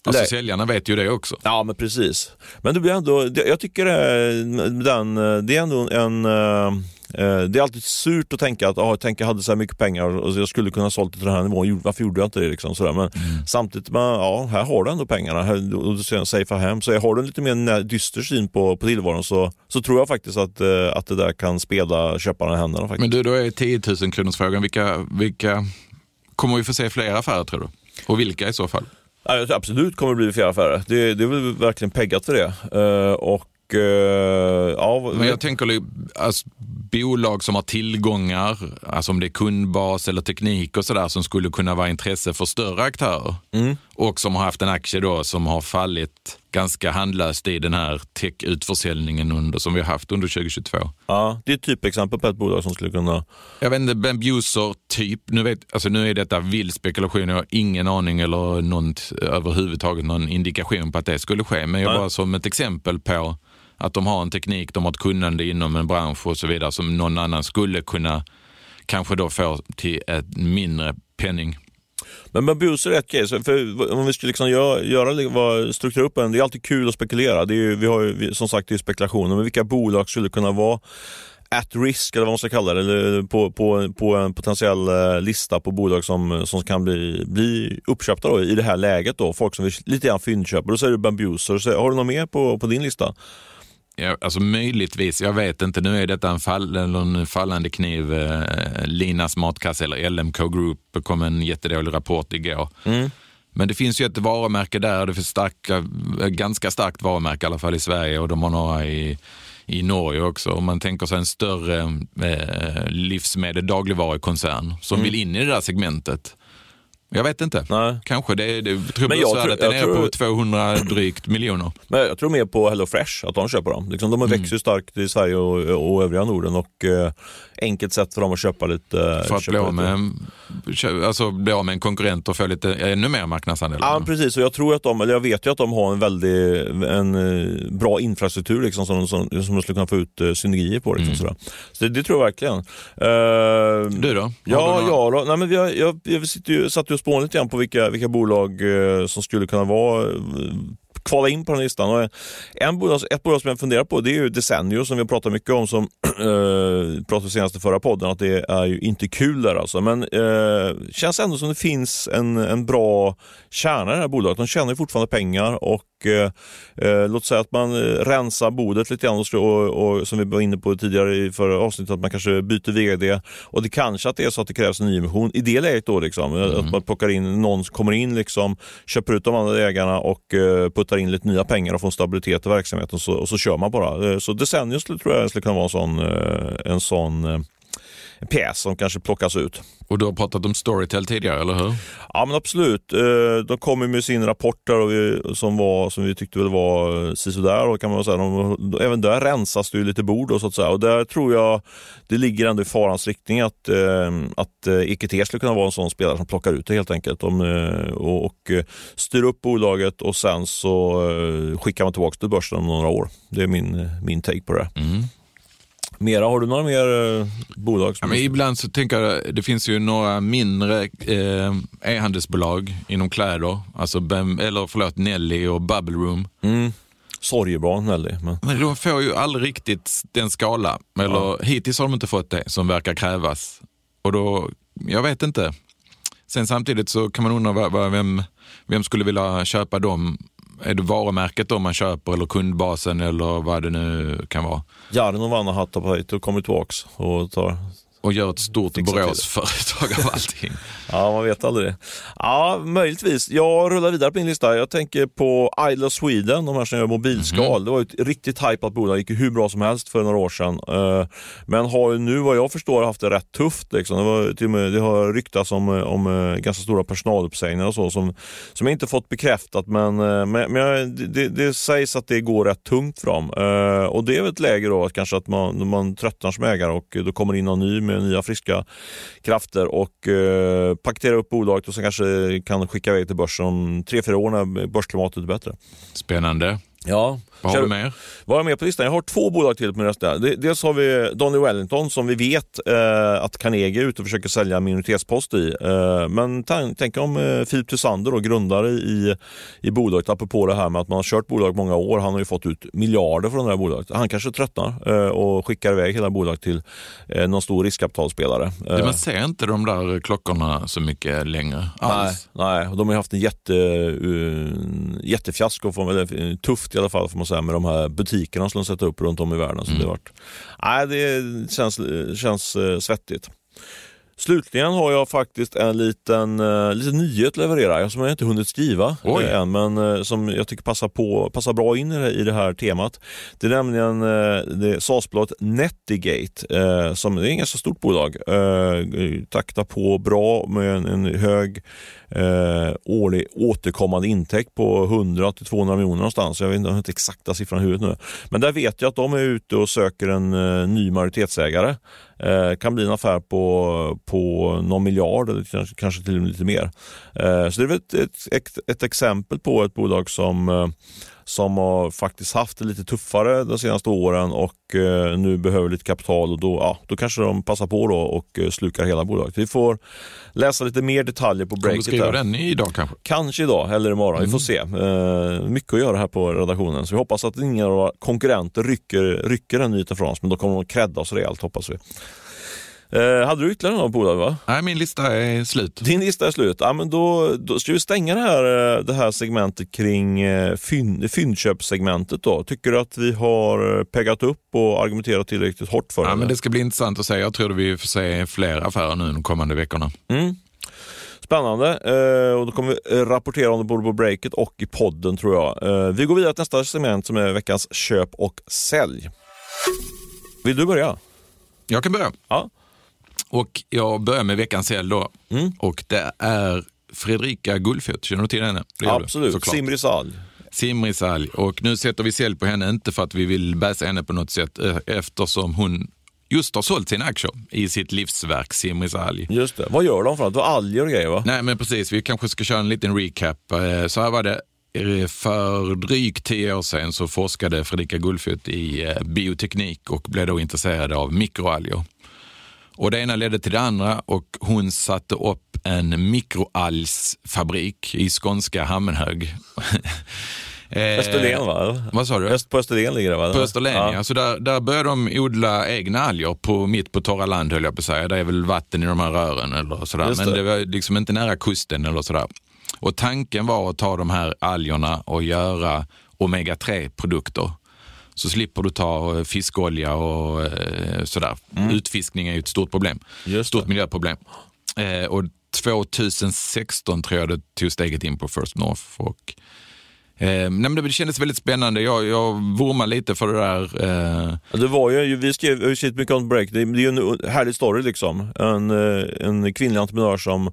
Alltså Nej. säljarna vet ju det också. Ja, men precis. Men det blir ändå, jag tycker det, den, det är ändå en eh, det är alltid surt att tänka att ah, tänk jag hade så här mycket pengar och jag skulle kunna sålt det till den här nivån. Varför gjorde jag inte det? Liksom, sådär. Men mm. samtidigt, man, ja, här har du ändå pengarna och du safear hem. Så har du en lite mer dyster syn på, på tillvaron så, så tror jag faktiskt att, eh, att det där kan spela köparna i händerna. Faktiskt. Men du, då är 10 000 kronors frågan. Vilka, vilka kommer vi få se fler affärer tror du? Och vilka i så fall? Absolut kommer det bli fler affärer. Det, det är väl verkligen peggat för det. Uh, och uh, ja, Men jag tänker alltså, bolag som har tillgångar, alltså om det är kundbas eller teknik och sådär som skulle kunna vara intresse för större aktörer. Mm. Och som har haft en aktie då som har fallit ganska handlöst i den här tech-utförsäljningen under, som vi har haft under 2022. Ja, det är ett typexempel på ett bolag som skulle kunna... Jag vet inte, Ben Buser typ, nu, vet, alltså nu är detta vild spekulation, jag har ingen aning eller någon, överhuvudtaget någon indikation på att det skulle ske, men jag Nej. bara som ett exempel på att de har en teknik, de har ett kunnande inom en bransch och så vidare som någon annan skulle kunna kanske då få till ett mindre penning. Men Bambuser är ett case. För om vi skulle liksom göra, göra, strukturera upp en, det är alltid kul att spekulera. Det är ju, vi har ju, som sagt, det är spekulationer. Men vilka bolag skulle kunna vara at risk, eller vad man ska kalla det, eller på, på, på en potentiell eh, lista på bolag som, som kan bli, bli uppköpta då, i det här läget. Då. Folk som vill lite grann fyndköpa. Då säger du Bambuser. Har du något mer på, på din lista? Ja, alltså möjligtvis, jag vet inte. Nu är detta en, fall, en fallande kniv. Eh, Linas matkasse eller LMK Group kom en jättedålig rapport igår. Mm. Men det finns ju ett varumärke där, det finns starka, ganska starkt varumärke i alla fall i Sverige och de har några i, i Norge också. Om man tänker sig en större eh, livsmedel dagligvarukoncern som mm. vill in i det där segmentet jag vet inte. Nej. Kanske. Det, det, tror men jag tror, är på 200 drygt miljoner. Men jag tror mer på Hello Fresh, att de köper dem. Liksom, de mm. växer ju starkt i Sverige och, och övriga Norden och eh, enkelt sätt för dem att köpa lite. För att bli av, med, alltså, bli av med en konkurrent och få lite, ännu mer marknadsandel? Ja, precis. Och jag, tror att de, eller jag vet ju att de har en väldigt en, eh, bra infrastruktur liksom, som, som, som de skulle kunna få ut uh, synergier på. Liksom, mm. Så det, det, tror jag verkligen. Uh, du då? Har ja, du ja då. Nej, men vi har, jag, jag sitter ju, satt ju och spånade lite grann på vilka, vilka bolag som skulle kunna vara kvala in på den listan. Och en bolag, ett bolag som jag funderar på det är ju Desenio som vi har pratat mycket om, som eh, pratade senast i förra podden, att det är ju inte kul där alltså. Men eh, känns ändå som det finns en, en bra kärna i det här bolaget. De tjänar ju fortfarande pengar och eh, eh, låt säga att man eh, rensar bordet lite grann och, och, och, som vi var inne på tidigare i förra avsnittet, att man kanske byter VD och det kanske att det är så att det krävs en nyemission. I det läget då, liksom, mm. att man plockar in någon som kommer in, liksom, köper ut de andra ägarna och eh, puttar in lite nya pengar och får en stabilitet i verksamheten och så, och så kör man bara. Eh, så Desennius tror jag skulle kunna vara en sån, eh, en sån pjäs som kanske plockas ut. Och du har pratat om Storytel tidigare, eller hur? Ja, men absolut. Eh, de kom med sin rapport där och vi, som, var, som vi tyckte väl var sisådär. Och kan man säga. De, även där rensas det lite bord. Och, så att säga. och där tror jag det ligger ändå i farans riktning att, eh, att EQT eh, e skulle kunna vara en sån spelare som plockar ut det helt enkelt. De, och, och styr upp bolaget och sen så skickar man tillbaka till börsen om några år. Det är min, min take på det. Mm. Mera, har du några mer eh, bolag? Ja, men ibland så tänker jag, det finns ju några mindre eh, e-handelsbolag inom kläder, alltså Bem, eller förlåt, Nelly och Bubble Room. Mm. Sorgebarn Nelly. Men... men de får ju aldrig riktigt den skala, eller ja. hittills har de inte fått det som verkar krävas. Och då, jag vet inte. Sen samtidigt så kan man undra vem, vem skulle vilja köpa dem är det varumärket då man köper eller kundbasen eller vad det nu kan vara? Jarno och Vanna hattar på höjt och kommer tillbaks och tar och gör ett stort Boråsföretag av allting. ja, man vet aldrig. Ja, möjligtvis. Jag rullar vidare på min lista. Jag tänker på Isle of Sweden, de här som gör mobilskal. Mm -hmm. Det var ett riktigt hypat bolag, gick hur bra som helst för några år sedan. Eh, men har ju nu vad jag förstår haft det rätt tufft. Liksom. Det, var, till med, det har ryktats om, om eh, ganska stora personaluppsägningar och så som, som jag inte fått bekräftat. Men, eh, men, men det, det, sägs att det går rätt tungt för dem. Och det är väl ett läge då kanske att man, man tröttnar som ägare och då kommer in någon ny med nya friska krafter och eh, paketera upp bolaget och sen kanske kan skicka iväg till börsen om tre, fyra år när börsklimatet är bättre. Spännande. Ja. Vad har du mer? Vad har jag med på listan? Jag har två bolag till på min lista. Dels har vi Donny Wellington som vi vet eh, att Carnegie är ute och försöker sälja minoritetspost i. Eh, men tänk om eh, Filip Tysander, då, grundare i, i bolaget, apropå det här med att man har kört bolag många år. Han har ju fått ut miljarder från det här bolaget. Han kanske tröttnar eh, och skickar iväg hela bolaget till eh, någon stor riskkapitalspelare. man eh, ser inte de där klockorna så mycket längre alls. Nej, nej. de har haft en jätte, uh, jättefiasko, eller tufft i alla fall får man säga, med de här butikerna som de sätter upp runt om i världen. Så mm. det, varit, nej, det känns, känns uh, svettigt. Slutligen har jag faktiskt en liten, uh, liten nyhet leverera som jag inte hunnit skriva Oj. än men uh, som jag tycker passar, på, passar bra in i det, i det här temat. Det är nämligen uh, SAS-bolaget Netigate uh, som det är inget så stort bolag. Uh, taktar på bra med en, en hög eh, årlig återkommande intäkt på 100-200 miljoner någonstans. Jag vet inte, jag har inte exakta siffran i huvudet nu. Men där vet jag att de är ute och söker en eh, ny majoritetsägare. Eh, kan bli en affär på, på någon miljard eller kanske till och med lite mer. Eh, så det är ett, ett, ett, ett exempel på ett bolag som eh, som har faktiskt haft det lite tuffare de senaste åren och eh, nu behöver lite kapital och då, ja, då kanske de passar på då och eh, slukar hela bolaget. Vi får läsa lite mer detaljer på breaket. Kommer du skriva den idag kanske? Kanske idag eller imorgon, mm. vi får mm. se. Eh, mycket att göra här på redaktionen så vi hoppas att inga konkurrenter rycker, rycker den nyheten från oss men då kommer de credda oss rejält hoppas vi. Eh, hade du ytterligare några bolag? Va? Nej, min lista är slut. Din lista är slut. Ja, men då, då ska vi stänga det här, eh, det här segmentet kring eh, fynd, fyndköpssegmentet. Då. Tycker du att vi har peggat upp och argumenterat tillräckligt hårt för ja, det? Men det ska bli intressant att se. Jag tror att vi får se fler affärer nu de kommande veckorna. Mm. Spännande. Eh, och då kommer vi rapportera om det både på breaket och i podden tror jag. Eh, vi går vidare till nästa segment som är veckans köp och sälj. Vill du börja? Jag kan börja. Ja. Och jag börjar med veckans sälj då. Mm. Och det är Fredrika Gullfot. Känner du till henne? Absolut, Simrisal. Simrisal. Och nu sätter vi sälj på henne, inte för att vi vill bäsa henne på något sätt, eh, eftersom hon just har sålt sina aktier i sitt livsverk Simrisal. Just det. Vad gör de för något? Det var alger och grejer va? Nej men precis, vi kanske ska köra en liten recap. Eh, så här var det. Eh, för drygt tio år sedan så forskade Fredrika Gullfot i bioteknik och blev då intresserad av mikroalger. Och det ena ledde till det andra och hon satte upp en mikroalgsfabrik i skånska Hammenhög. Eh, Österlen va? Vad sa du? Öst, på Österlen ligger det va? På Österlen ja. ja. Så där, där började de odla egna alger på, mitt på torra land höll jag på att säga. Det är väl vatten i de här rören eller sådär. Men det var liksom inte nära kusten eller sådär. Och tanken var att ta de här algerna och göra omega-3-produkter. Så slipper du ta eh, fiskolja och eh, sådär. Mm. Utfiskning är ju ett stort problem. Stort miljöproblem. Eh, och 2016 tror jag det tog steget in på First North. Och Eh, nej, det kändes väldigt spännande. Jag, jag vurmar lite för det där. Eh. Det var ju, vi skrev skrivit mycket om break. Det, det är ju en härlig story liksom. En, eh, en kvinnlig entreprenör som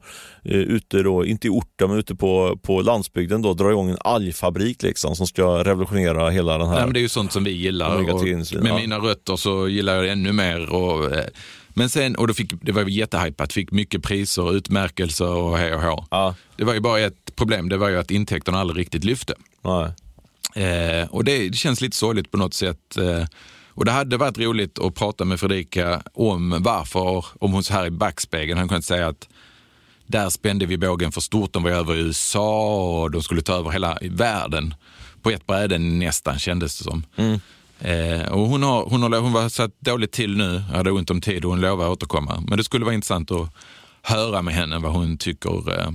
är ute då, inte i orten men ute på, på landsbygden då, drar igång en algfabrik liksom som ska revolutionera hela den här. Nej, men det är ju sånt som vi gillar. Och med mina rötter så gillar jag det ännu mer. Och, eh, men sen, och då fick, det var jättehypat, fick mycket priser, utmärkelser och hej och hå. Ja. Det var ju bara ett problem, det var ju att intäkterna aldrig riktigt lyfte. Eh, och det, det, känns lite sorgligt på något sätt. Eh, och det hade varit roligt att prata med Fredrika om varför, om hon så här i backspegeln hade kunnat säga att där spände vi bågen för stort. De var över i USA och de skulle ta över hela världen på ett bräde nästan kändes det som. Mm. Eh, och hon, har, hon, har, hon var satt dåligt till nu, hade ont om tid och hon lovar återkomma. Men det skulle vara intressant att höra med henne vad hon tycker eh,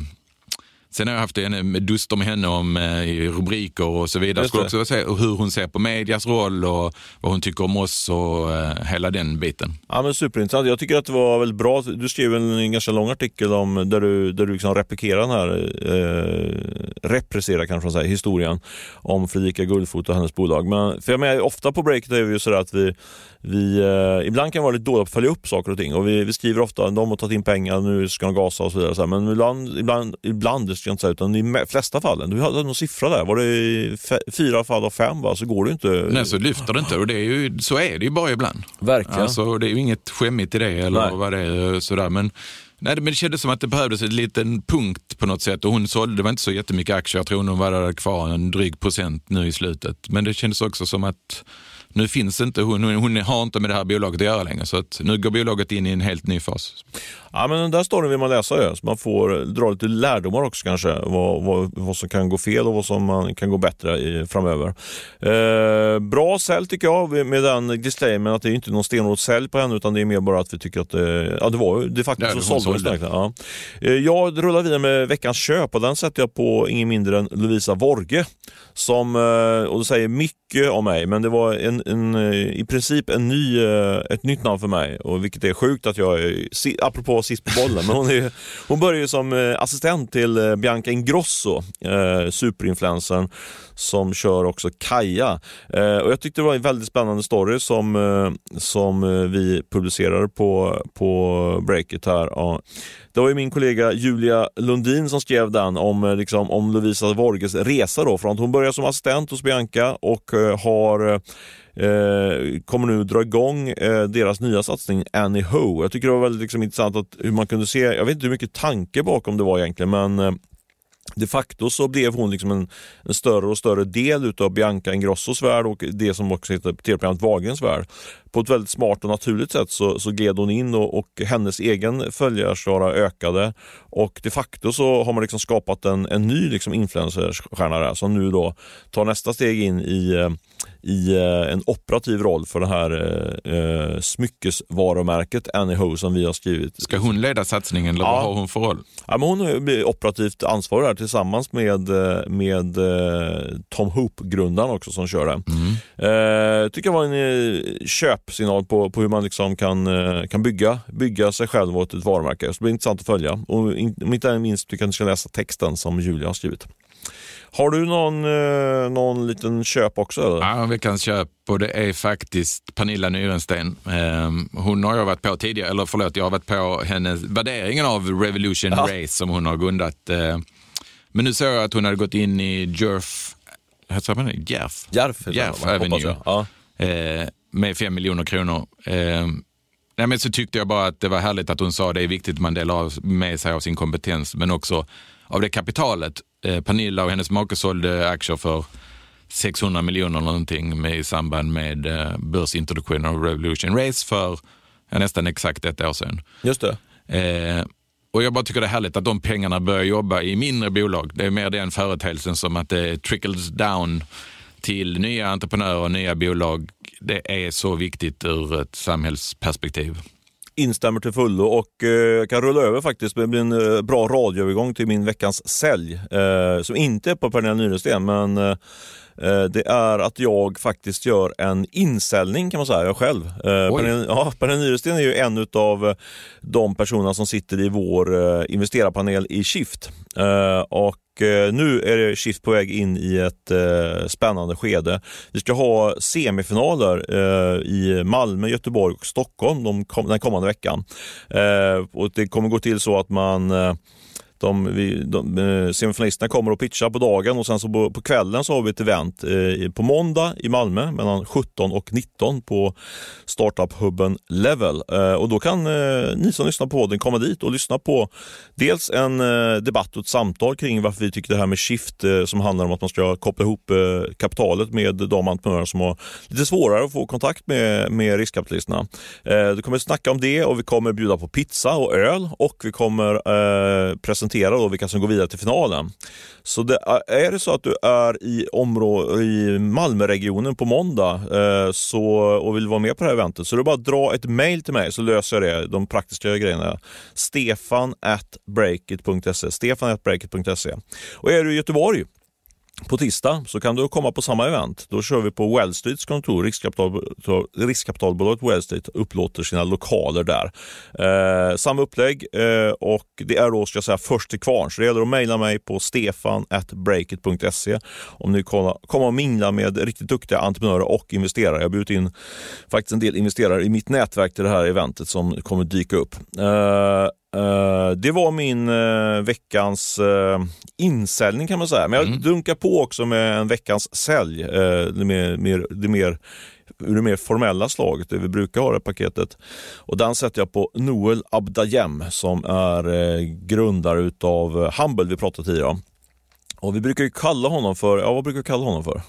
Sen har jag haft en duster med henne om eh, rubriker och så vidare. Skulle också se hur hon ser på medias roll och vad hon tycker om oss och eh, hela den biten. Ja, men superintressant. Jag tycker att det var väldigt bra. Du skrev en ganska lång artikel om där du, där du liksom replikerar den här, eh, represserar kanske man säger, historien om Fredrika Guldfot och hennes bolag. Men, för jag menar, ofta på breaket är vi ju sådär att vi vi, eh, ibland kan vara lite dåliga på att följa upp saker och ting och vi, vi skriver ofta att de har tagit in pengar, nu ska de gasa och så vidare. Men ibland, ibland, ibland ska jag inte säga, utan i de flesta fallen, du hade någon siffra där, var det fyra fall av fem va? så går det inte. Nej, så lyfter det inte och det är ju, så är det ju bara ibland. Verkligen. Alltså, det är ju inget skämmigt i det eller Nej. vad det är sådär. Men, Nej, men det kändes som att det behövdes en liten punkt på något sätt och hon sålde, det var inte så jättemycket aktier, jag tror hon var kvar en dryg procent nu i slutet. Men det kändes också som att nu finns inte hon, hon har inte med det här bolaget att göra längre. Så att nu går bolaget in i en helt ny fas. Ja, men den där storyn vill man läsa ju, så man får dra lite lärdomar också kanske. Vad, vad, vad som kan gå fel och vad som man kan gå bättre i framöver. Eh, bra sälj tycker jag med den disclaimen att det är inte någon stenhårt sälj på henne utan det är mer bara att vi tycker att det, ja, det var ju det faktiskt ja, så såldes det. Ja. Eh, jag rullar vidare med veckans köp och den sätter jag på ingen mindre än Lovisa Vorge som, eh, och det säger mycket om mig, men det var en, en, eh, i princip en ny, eh, ett nytt namn för mig. Och vilket är sjukt att jag, apropå sist på bollen, men hon, är, hon började som eh, assistent till eh, Bianca Ingrosso, eh, superinfluencern som kör också Kaja. och Jag tyckte det var en väldigt spännande story som, som vi publicerade på, på breaket här. Det var ju min kollega Julia Lundin som skrev den om, liksom, om Lovisa Vorges resa då, från att hon började som assistent hos Bianca och har Eh, kommer nu dra igång eh, deras nya satsning Annie Ho. Jag tycker det var väldigt liksom, intressant att hur man kunde se, jag vet inte hur mycket tanke bakom det var egentligen, men eh, de facto så blev hon liksom en, en, större och större del utav Bianca Ingrossos värld och det som också heter tv-programmet Wahlgrens värld. På ett väldigt smart och naturligt sätt så, så gled hon in och, och hennes egen följarskara ökade och de facto så har man liksom skapat en, en ny liksom influencerstjärna som nu då tar nästa steg in i eh, i eh, en operativ roll för det här eh, eh smyckesvarumärket Anyhow som vi har skrivit. Ska hon leda satsningen eller ja. vad har hon för roll? Ja, men hon är operativt ansvarig här tillsammans med, med Tom Hoop-grundaren också som kör det. Mm. Eh, tycker jag var en köpsignal på, på hur man liksom kan, kan bygga, bygga sig själv och ett varumärke. Så det blir intressant att följa. Och om inte minst att ni ska läsa texten som Julia har skrivit. Har du någon, eh, någon liten köp också? Eller? Ja, veckans köp och det är faktiskt Pernilla Nyrensten. Eh, hon har jag varit på tidigare, eller förlåt, jag har varit på hennes värderingen av Revolution ja. Race som hon har grundat. Eh, men nu såg jag att hon hade gått in i Jerf, heter det Järf? Järf, Järf Avenue. Ja. Med fem miljoner kronor. Eh, Nej, men så tyckte jag bara att det var härligt att hon sa att det är viktigt att man delar med sig av sin kompetens, men också av det kapitalet. Eh, Pernilla och hennes make sålde aktier för 600 miljoner någonting med, i samband med eh, börsintroduktionen av Revolution Race för ja, nästan exakt ett år sedan. Just det. Eh, och jag bara tycker det är härligt att de pengarna börjar jobba i mindre bolag. Det är mer den företeelsen som att det trickles down till nya entreprenörer och nya bolag. Det är så viktigt ur ett samhällsperspektiv. Instämmer till fullo och eh, jag kan rulla över faktiskt. Det blir en eh, bra radioövergång till min veckans sälj eh, som inte är på Pernilla Nyresten. men det är att jag faktiskt gör en insäljning kan man säga, jag själv. Eh. Pernilla, ja, Nyrensten är ju en av de personerna som sitter i vår eh, investerarpanel i Shift. Eh, och eh, nu är det Shift på väg in i ett eh, spännande skede. Vi ska ha semifinaler eh, i Malmö, Göteborg och Stockholm den kommande veckan. Eh, och det kommer gå till så att man eh, de, vi, de, eh, semifinalisterna kommer och pitcha på dagen och sen så på, på kvällen så har vi ett event eh, på måndag i Malmö mellan 17 och 19 på startup-hubben Level. Eh, och då kan eh, ni som lyssnar på den komma dit och lyssna på dels en eh, debatt och ett samtal kring varför vi tycker det här med shift eh, som handlar om att man ska koppla ihop eh, kapitalet med de entreprenörer som har lite svårare att få kontakt med, med riskkapitalisterna. Eh, vi kommer snacka om det och vi kommer bjuda på pizza och öl och vi kommer eh, presentera då vilka som går vidare till finalen. Så det, är det så att du är i, områ- i Malmöregionen på måndag eh, så, och vill vara med på det här eventet så är det bara att dra ett mail till mig så löser jag det, de praktiska grejerna. Stefan at breakit.se Stefan at breakit.se Och är du i Göteborg på tisdag så kan du komma på samma event. Då kör vi på Well Streets kontor. Riskkapital, riskkapitalbolaget Well Street upplåter sina lokaler där. Eh, samma upplägg eh, och det är då ska jag säga först till kvarn. Så det gäller att mejla mig på stefan.breakit.se om ni kommer komma och mingla med riktigt duktiga entreprenörer och investerare. Jag har bjudit in faktiskt en del investerare i mitt nätverk till det här eventet som kommer dyka upp. Eh, Uh, det var min uh, veckans uh, insäljning kan man säga. Men jag Mm. dunkar på också med en veckans sälj. det, mer, mer, det, mer, ur det mer formella slaget, det vi brukar ha i paketet. Och den sätter jag på Noel Abdayem som är grundare utav Humble vi pratade tidigare om. Och vi brukar ju kalla honom för, ja vad brukar vi kalla honom för?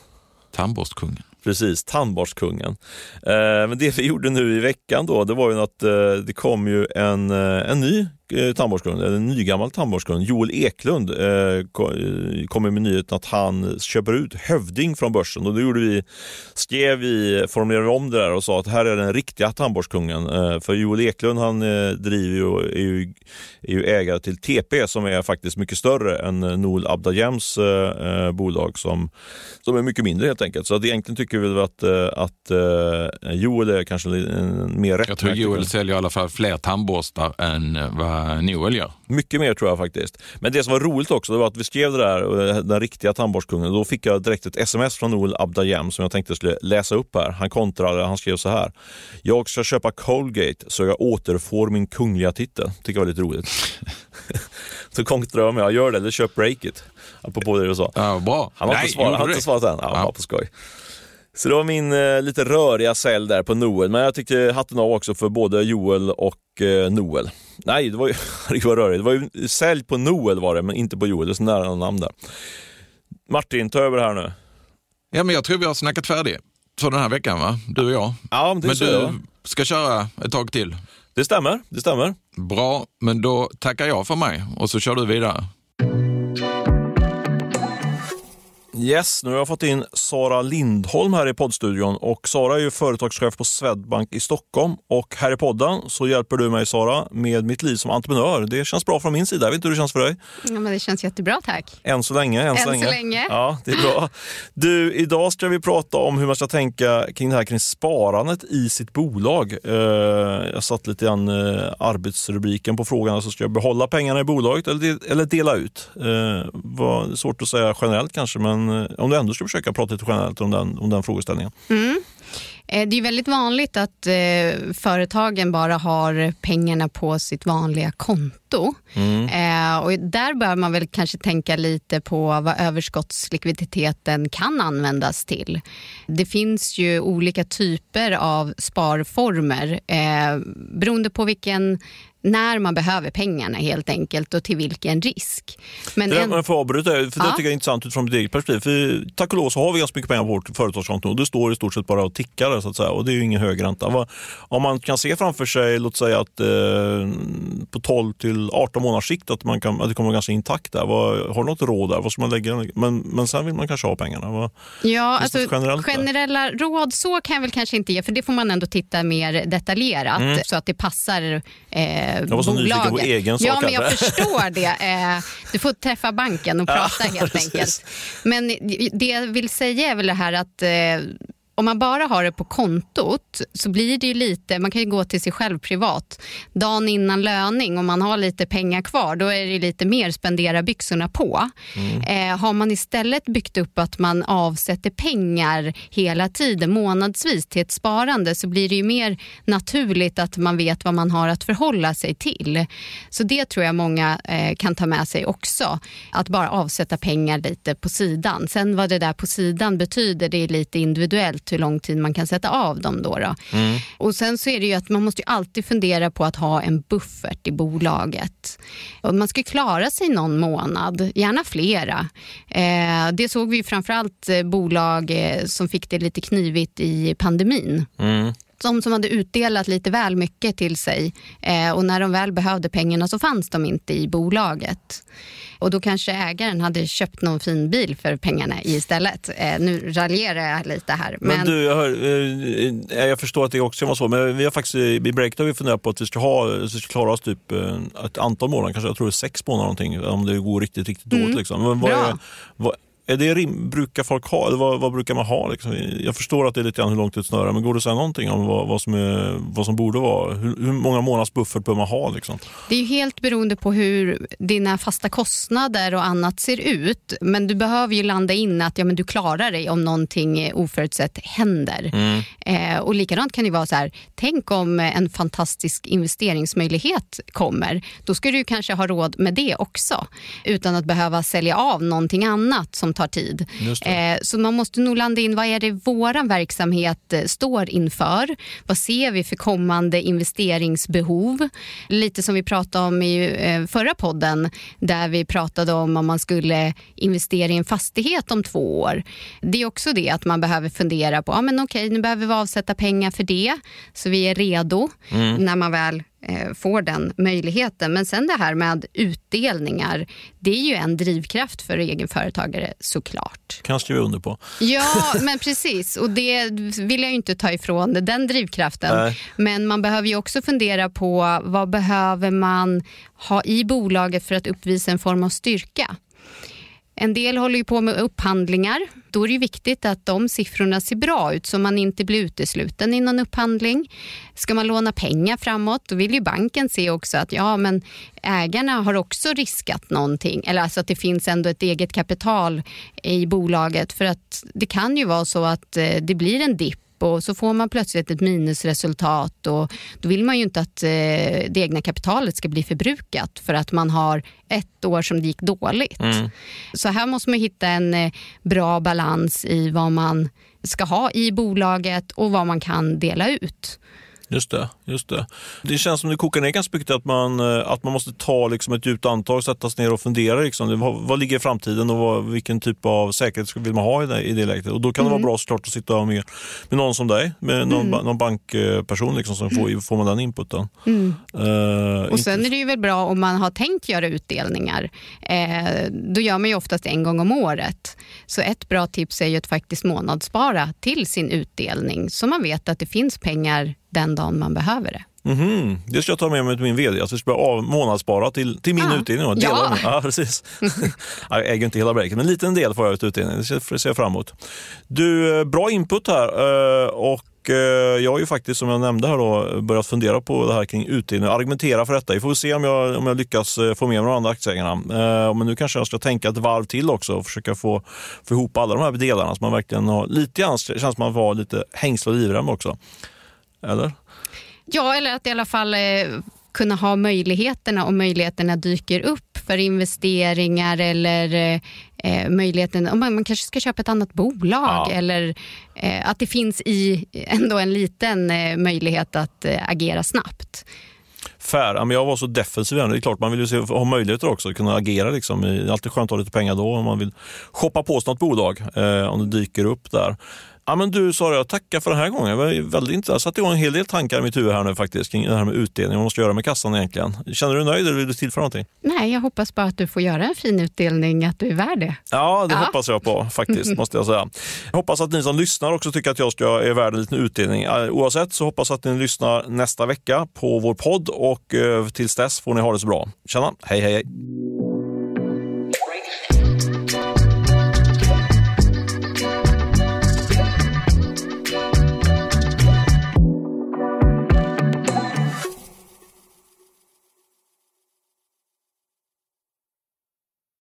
Tandborstkungen. Precis, tandborstkungen. Eh, men det vi gjorde nu i veckan då, det var ju att eh, det kom ju en, eh, en ny eh, eller en nygammal tandborstkund. Joel Eklund eh, eh, kom med nyheten att han köper ut Hövding från börsen och då gjorde vi, skrev vi, formulerade om det där och sa att här är den riktiga tandborstkungen. Eh, för Joel Eklund han eh, driver ju, är, ju, är ju ägare till TP som är faktiskt mycket större än Noel Abdajems eh, bolag som, som är mycket mindre helt enkelt. Så att egentligen tycker vi att, att eh, Joel är kanske mer Jag tror Joel säljer i alla fall fler tandborstar än vad Noel gör. Mycket mer tror jag faktiskt. Men det som var roligt också det var att vi skrev det där, eh, den riktiga tandborstkungen. Då fick jag direkt ett sms från Noel Abdayem som jag tänkte skulle läsa upp här. Han kontrade, han skrev så här. Jag ska köpa Colgate så jag återfår min kungliga titel. Tycker jag var lite roligt. så kontrade jag med, jag gör det eller köp Breakit. Apropå det du sa. Ja, bra. Han har Nej, inte svarat, han inte svarat än. Ja, Ja. på skoj. Så det var min eh, lite röriga sälj där på Noel, men jag tyckte hatten av också för både Joel och eh, Noel. Nej, det var ju det var rörigt. Det var ju sälj på Noel var det, men inte på Joel. Det är så nära namn där. Martin, ta över här nu. Ja, men jag tror vi har snackat färdigt för den här veckan, va? Du och jag. Ja, det, Men så du jag. ska köra ett tag till. det stämmer. Det stämmer. Bra, men då tackar jag för mig och så kör du vidare. Yes, nu har jag fått in Sara Lindholm här i poddstudion och Sara är ju företagschef på Swedbank i Stockholm och här i podden så hjälper du mig Sara med mitt liv som entreprenör. Det känns bra från min sida. Jag vet inte hur det känns för dig? Ja, men det känns jättebra, tack. Än så länge. Än, Än så, så länge. länge. Ja, det är bra. Du, idag ska vi prata om hur man ska tänka kring det här kring sparandet i sitt bolag. Eh, jag satt lite grann eh, arbetsrubriken på frågan, alltså ska jag behålla pengarna i bolaget eller, de- eller dela ut? Eh, var svårt att säga generellt kanske, men eh, om du ändå ska försöka prata lite generellt om den, om den frågeställningen. Eh, Det är väldigt vanligt att eh, företagen bara har pengarna på sitt vanliga konto. Eh, och där bör man väl kanske tänka lite på vad överskottslikviditeten kan användas till. Det finns ju olika typer av sparformer. Eh, beroende på vilken när man behöver pengarna helt enkelt och till vilken risk. Men det, en... Jag får avbryta, för ja. det tycker jag är intressant utifrån mitt eget perspektiv. För tack och lov så har vi ganska mycket pengar på vårt företagskonto och det står i stort sett bara och tickar så att säga och det är ju ingen hög ränta. Om man kan se framför sig, låt säga att eh, på 12 till 18 månaders sikt att, man kan, att det kommer vara ganska intakt där. Vad, har du något råd där? Vad ska man lägga? Men, men sen vill man kanske ha pengarna. Vad, ja, alltså, generella råd så kan jag väl kanske inte ge för det får man ändå titta mer detaljerat mm. så att det passar eh, jag var så bolaget. nyfiken på egen sak. Ja, men jag förstår det. Eh, du får träffa banken och prata ja, helt enkelt. Men det jag vill säga är väl det här att eh, om man bara har det på kontot så blir det ju lite, man kan ju gå till sig själv privat. Dagen innan löning, om man har lite pengar kvar, då är det lite mer spendera byxorna på. Mm. Eh, har man istället byggt upp att man avsätter pengar hela tiden månadsvis till ett sparande så blir det ju mer naturligt att man vet vad man har att förhålla sig till. Så det tror jag många eh, kan ta med sig också. Att bara avsätta pengar lite på sidan. Sen vad det där på sidan betyder, det är lite individuellt hur lång tid man kan sätta av dem. Då, då. Mm. Och Sen så är det ju att man måste alltid fundera på att ha en buffert i bolaget. Och man ska klara sig någon månad, gärna flera. Eh, det såg vi framförallt eh, bolag eh, som fick det lite knivigt i pandemin. Mm de som hade utdelat lite väl mycket till sig eh, och när de väl behövde pengarna så fanns de inte i bolaget. Och då kanske ägaren hade köpt någon fin bil för pengarna istället. Eh, nu raljerar jag lite här. Men, men du, jag, hör, eh, jag förstår att det också var så, men vi har faktiskt i Break har vi funderat på att vi ska, ha, vi ska klara oss typ ett antal månader, kanske jag tror det är sex månader någonting, om det går riktigt, riktigt mm. dåligt. Liksom. Men vad. Är, vad, är det rim, brukar folk ha? Eller vad, vad brukar man ha? Liksom? Jag förstår att det är lite grann hur långt ut snörar, men går det att säga någonting om vad, vad, som, är, vad som borde vara? Hur, hur många månaders buffert bör man ha? Liksom? Det är helt beroende på hur dina fasta kostnader och annat ser ut. Men du behöver ju landa in att ja, men du klarar dig om någonting oförutsett händer. Mm. Eh, och likadant kan det vara så här, tänk om en fantastisk investeringsmöjlighet kommer. Då ska du kanske ha råd med det också utan att behöva sälja av någonting annat som tar tid. Eh, så man måste nog landa in vad är det vår verksamhet eh, står inför. Vad ser vi för kommande investeringsbehov? Lite som vi pratade om i eh, förra podden där vi pratade om om man skulle investera i en fastighet om två år. Det är också det att man behöver fundera på, ja men okej nu behöver vi avsätta pengar för det så vi är redo mm. när man väl får den möjligheten. Men sen det här med utdelningar, det är ju en drivkraft för egenföretagare såklart. Kan jag skriva under på. Ja, men precis. Och det vill jag inte ta ifrån den drivkraften. Nej. Men man behöver ju också fundera på vad behöver man ha i bolaget för att uppvisa en form av styrka. En del håller ju på med upphandlingar. Då är det viktigt att de siffrorna ser bra ut så man inte blir utesluten i någon upphandling. Ska man låna pengar framåt då vill ju banken se också att ja, men ägarna har också riskat någonting. Eller alltså att det finns ändå ett eget kapital i bolaget. För att det kan ju vara så att eh, det blir en dipp och så får man plötsligt ett minusresultat och då vill man ju inte att eh, det egna kapitalet ska bli förbrukat för att man har ett år som det gick dåligt. Mm. Så här måste man hitta en eh, bra balans i vad man ska ha i bolaget och vad man kan dela ut. Just det, just det. Det känns som det kokar ner ganska mycket att man, eh, att man måste ta liksom ett djupt antag, sätta sig ner och fundera. Liksom, vad, vad ligger i framtiden och vad, vilken typ av säkerhet vill man ha i det, i det läget? Och då kan mm. det vara mm. bra såklart att sitta med, med någon som dig, med någon, mm. någon bankperson, liksom, så får, får man den inputen. Mm. Uh, och sen är det ju väl bra om man har tänkt göra utdelningar. Eh, då gör man ju oftast en gång om året. Så ett bra tips är ju att faktiskt månadsspara till sin utdelning så man vet att det finns pengar den dagen man behöver det. Mm-hmm. Det ska jag ta med mig till min vd. Alltså, jag ska av månadsspara till, till min ah. utdelning. Ja. ja, precis. jag äger inte hela breaket, men en liten del får jag ut utdelning. Det ser jag fram emot. Du, eh, bra input här. Eh, och eh, jag har ju faktiskt, som jag nämnde här, då, börjat fundera på det här kring utdelning och argumentera för detta. Vi får se om jag, om jag lyckas få med mig de andra aktieägarna. Men nu kanske jag ska tänka ett varv till också och försöka få, få ihop alla de här delarna så man verkligen har lite grann, känns man var lite hängsla och livrem också. Eller? Ja, eller att i alla fall eh, kunna ha möjligheterna och möjligheterna dyker upp för investeringar eller eh, eh möjligheten, om man, man, kanske ska köpa ett annat bolag ja. eller eh, att det finns i ändå en liten eh, möjlighet att eh, agera snabbt. Ja, men jag var så defensiv. Det är klart, man vill ju se, ha möjligheter också, att kunna agera. Liksom. Det är alltid skönt att ha lite pengar då om man vill shoppa på sig något bolag, eh, om det dyker upp där. Ja, men du Sara, jag tackar för den här gången. Var väldigt Jag satte igång en hel del tankar i mitt huvud här nu faktiskt kring det här med utdelning. Vad man ska göra med kassan egentligen. Känner du dig nöjd eller vill du tillföra någonting? Nej, jag hoppas bara att du får göra en fin utdelning, att du är värd det. Ja, det ja. hoppas jag på faktiskt, måste jag säga. Jag hoppas att ni som lyssnar också tycker att jag ska är värd en liten utdelning. Oavsett så hoppas jag att ni lyssnar nästa vecka på vår podd och eh, tills dess får ni ha det så bra. Tjena, hej hej! hej.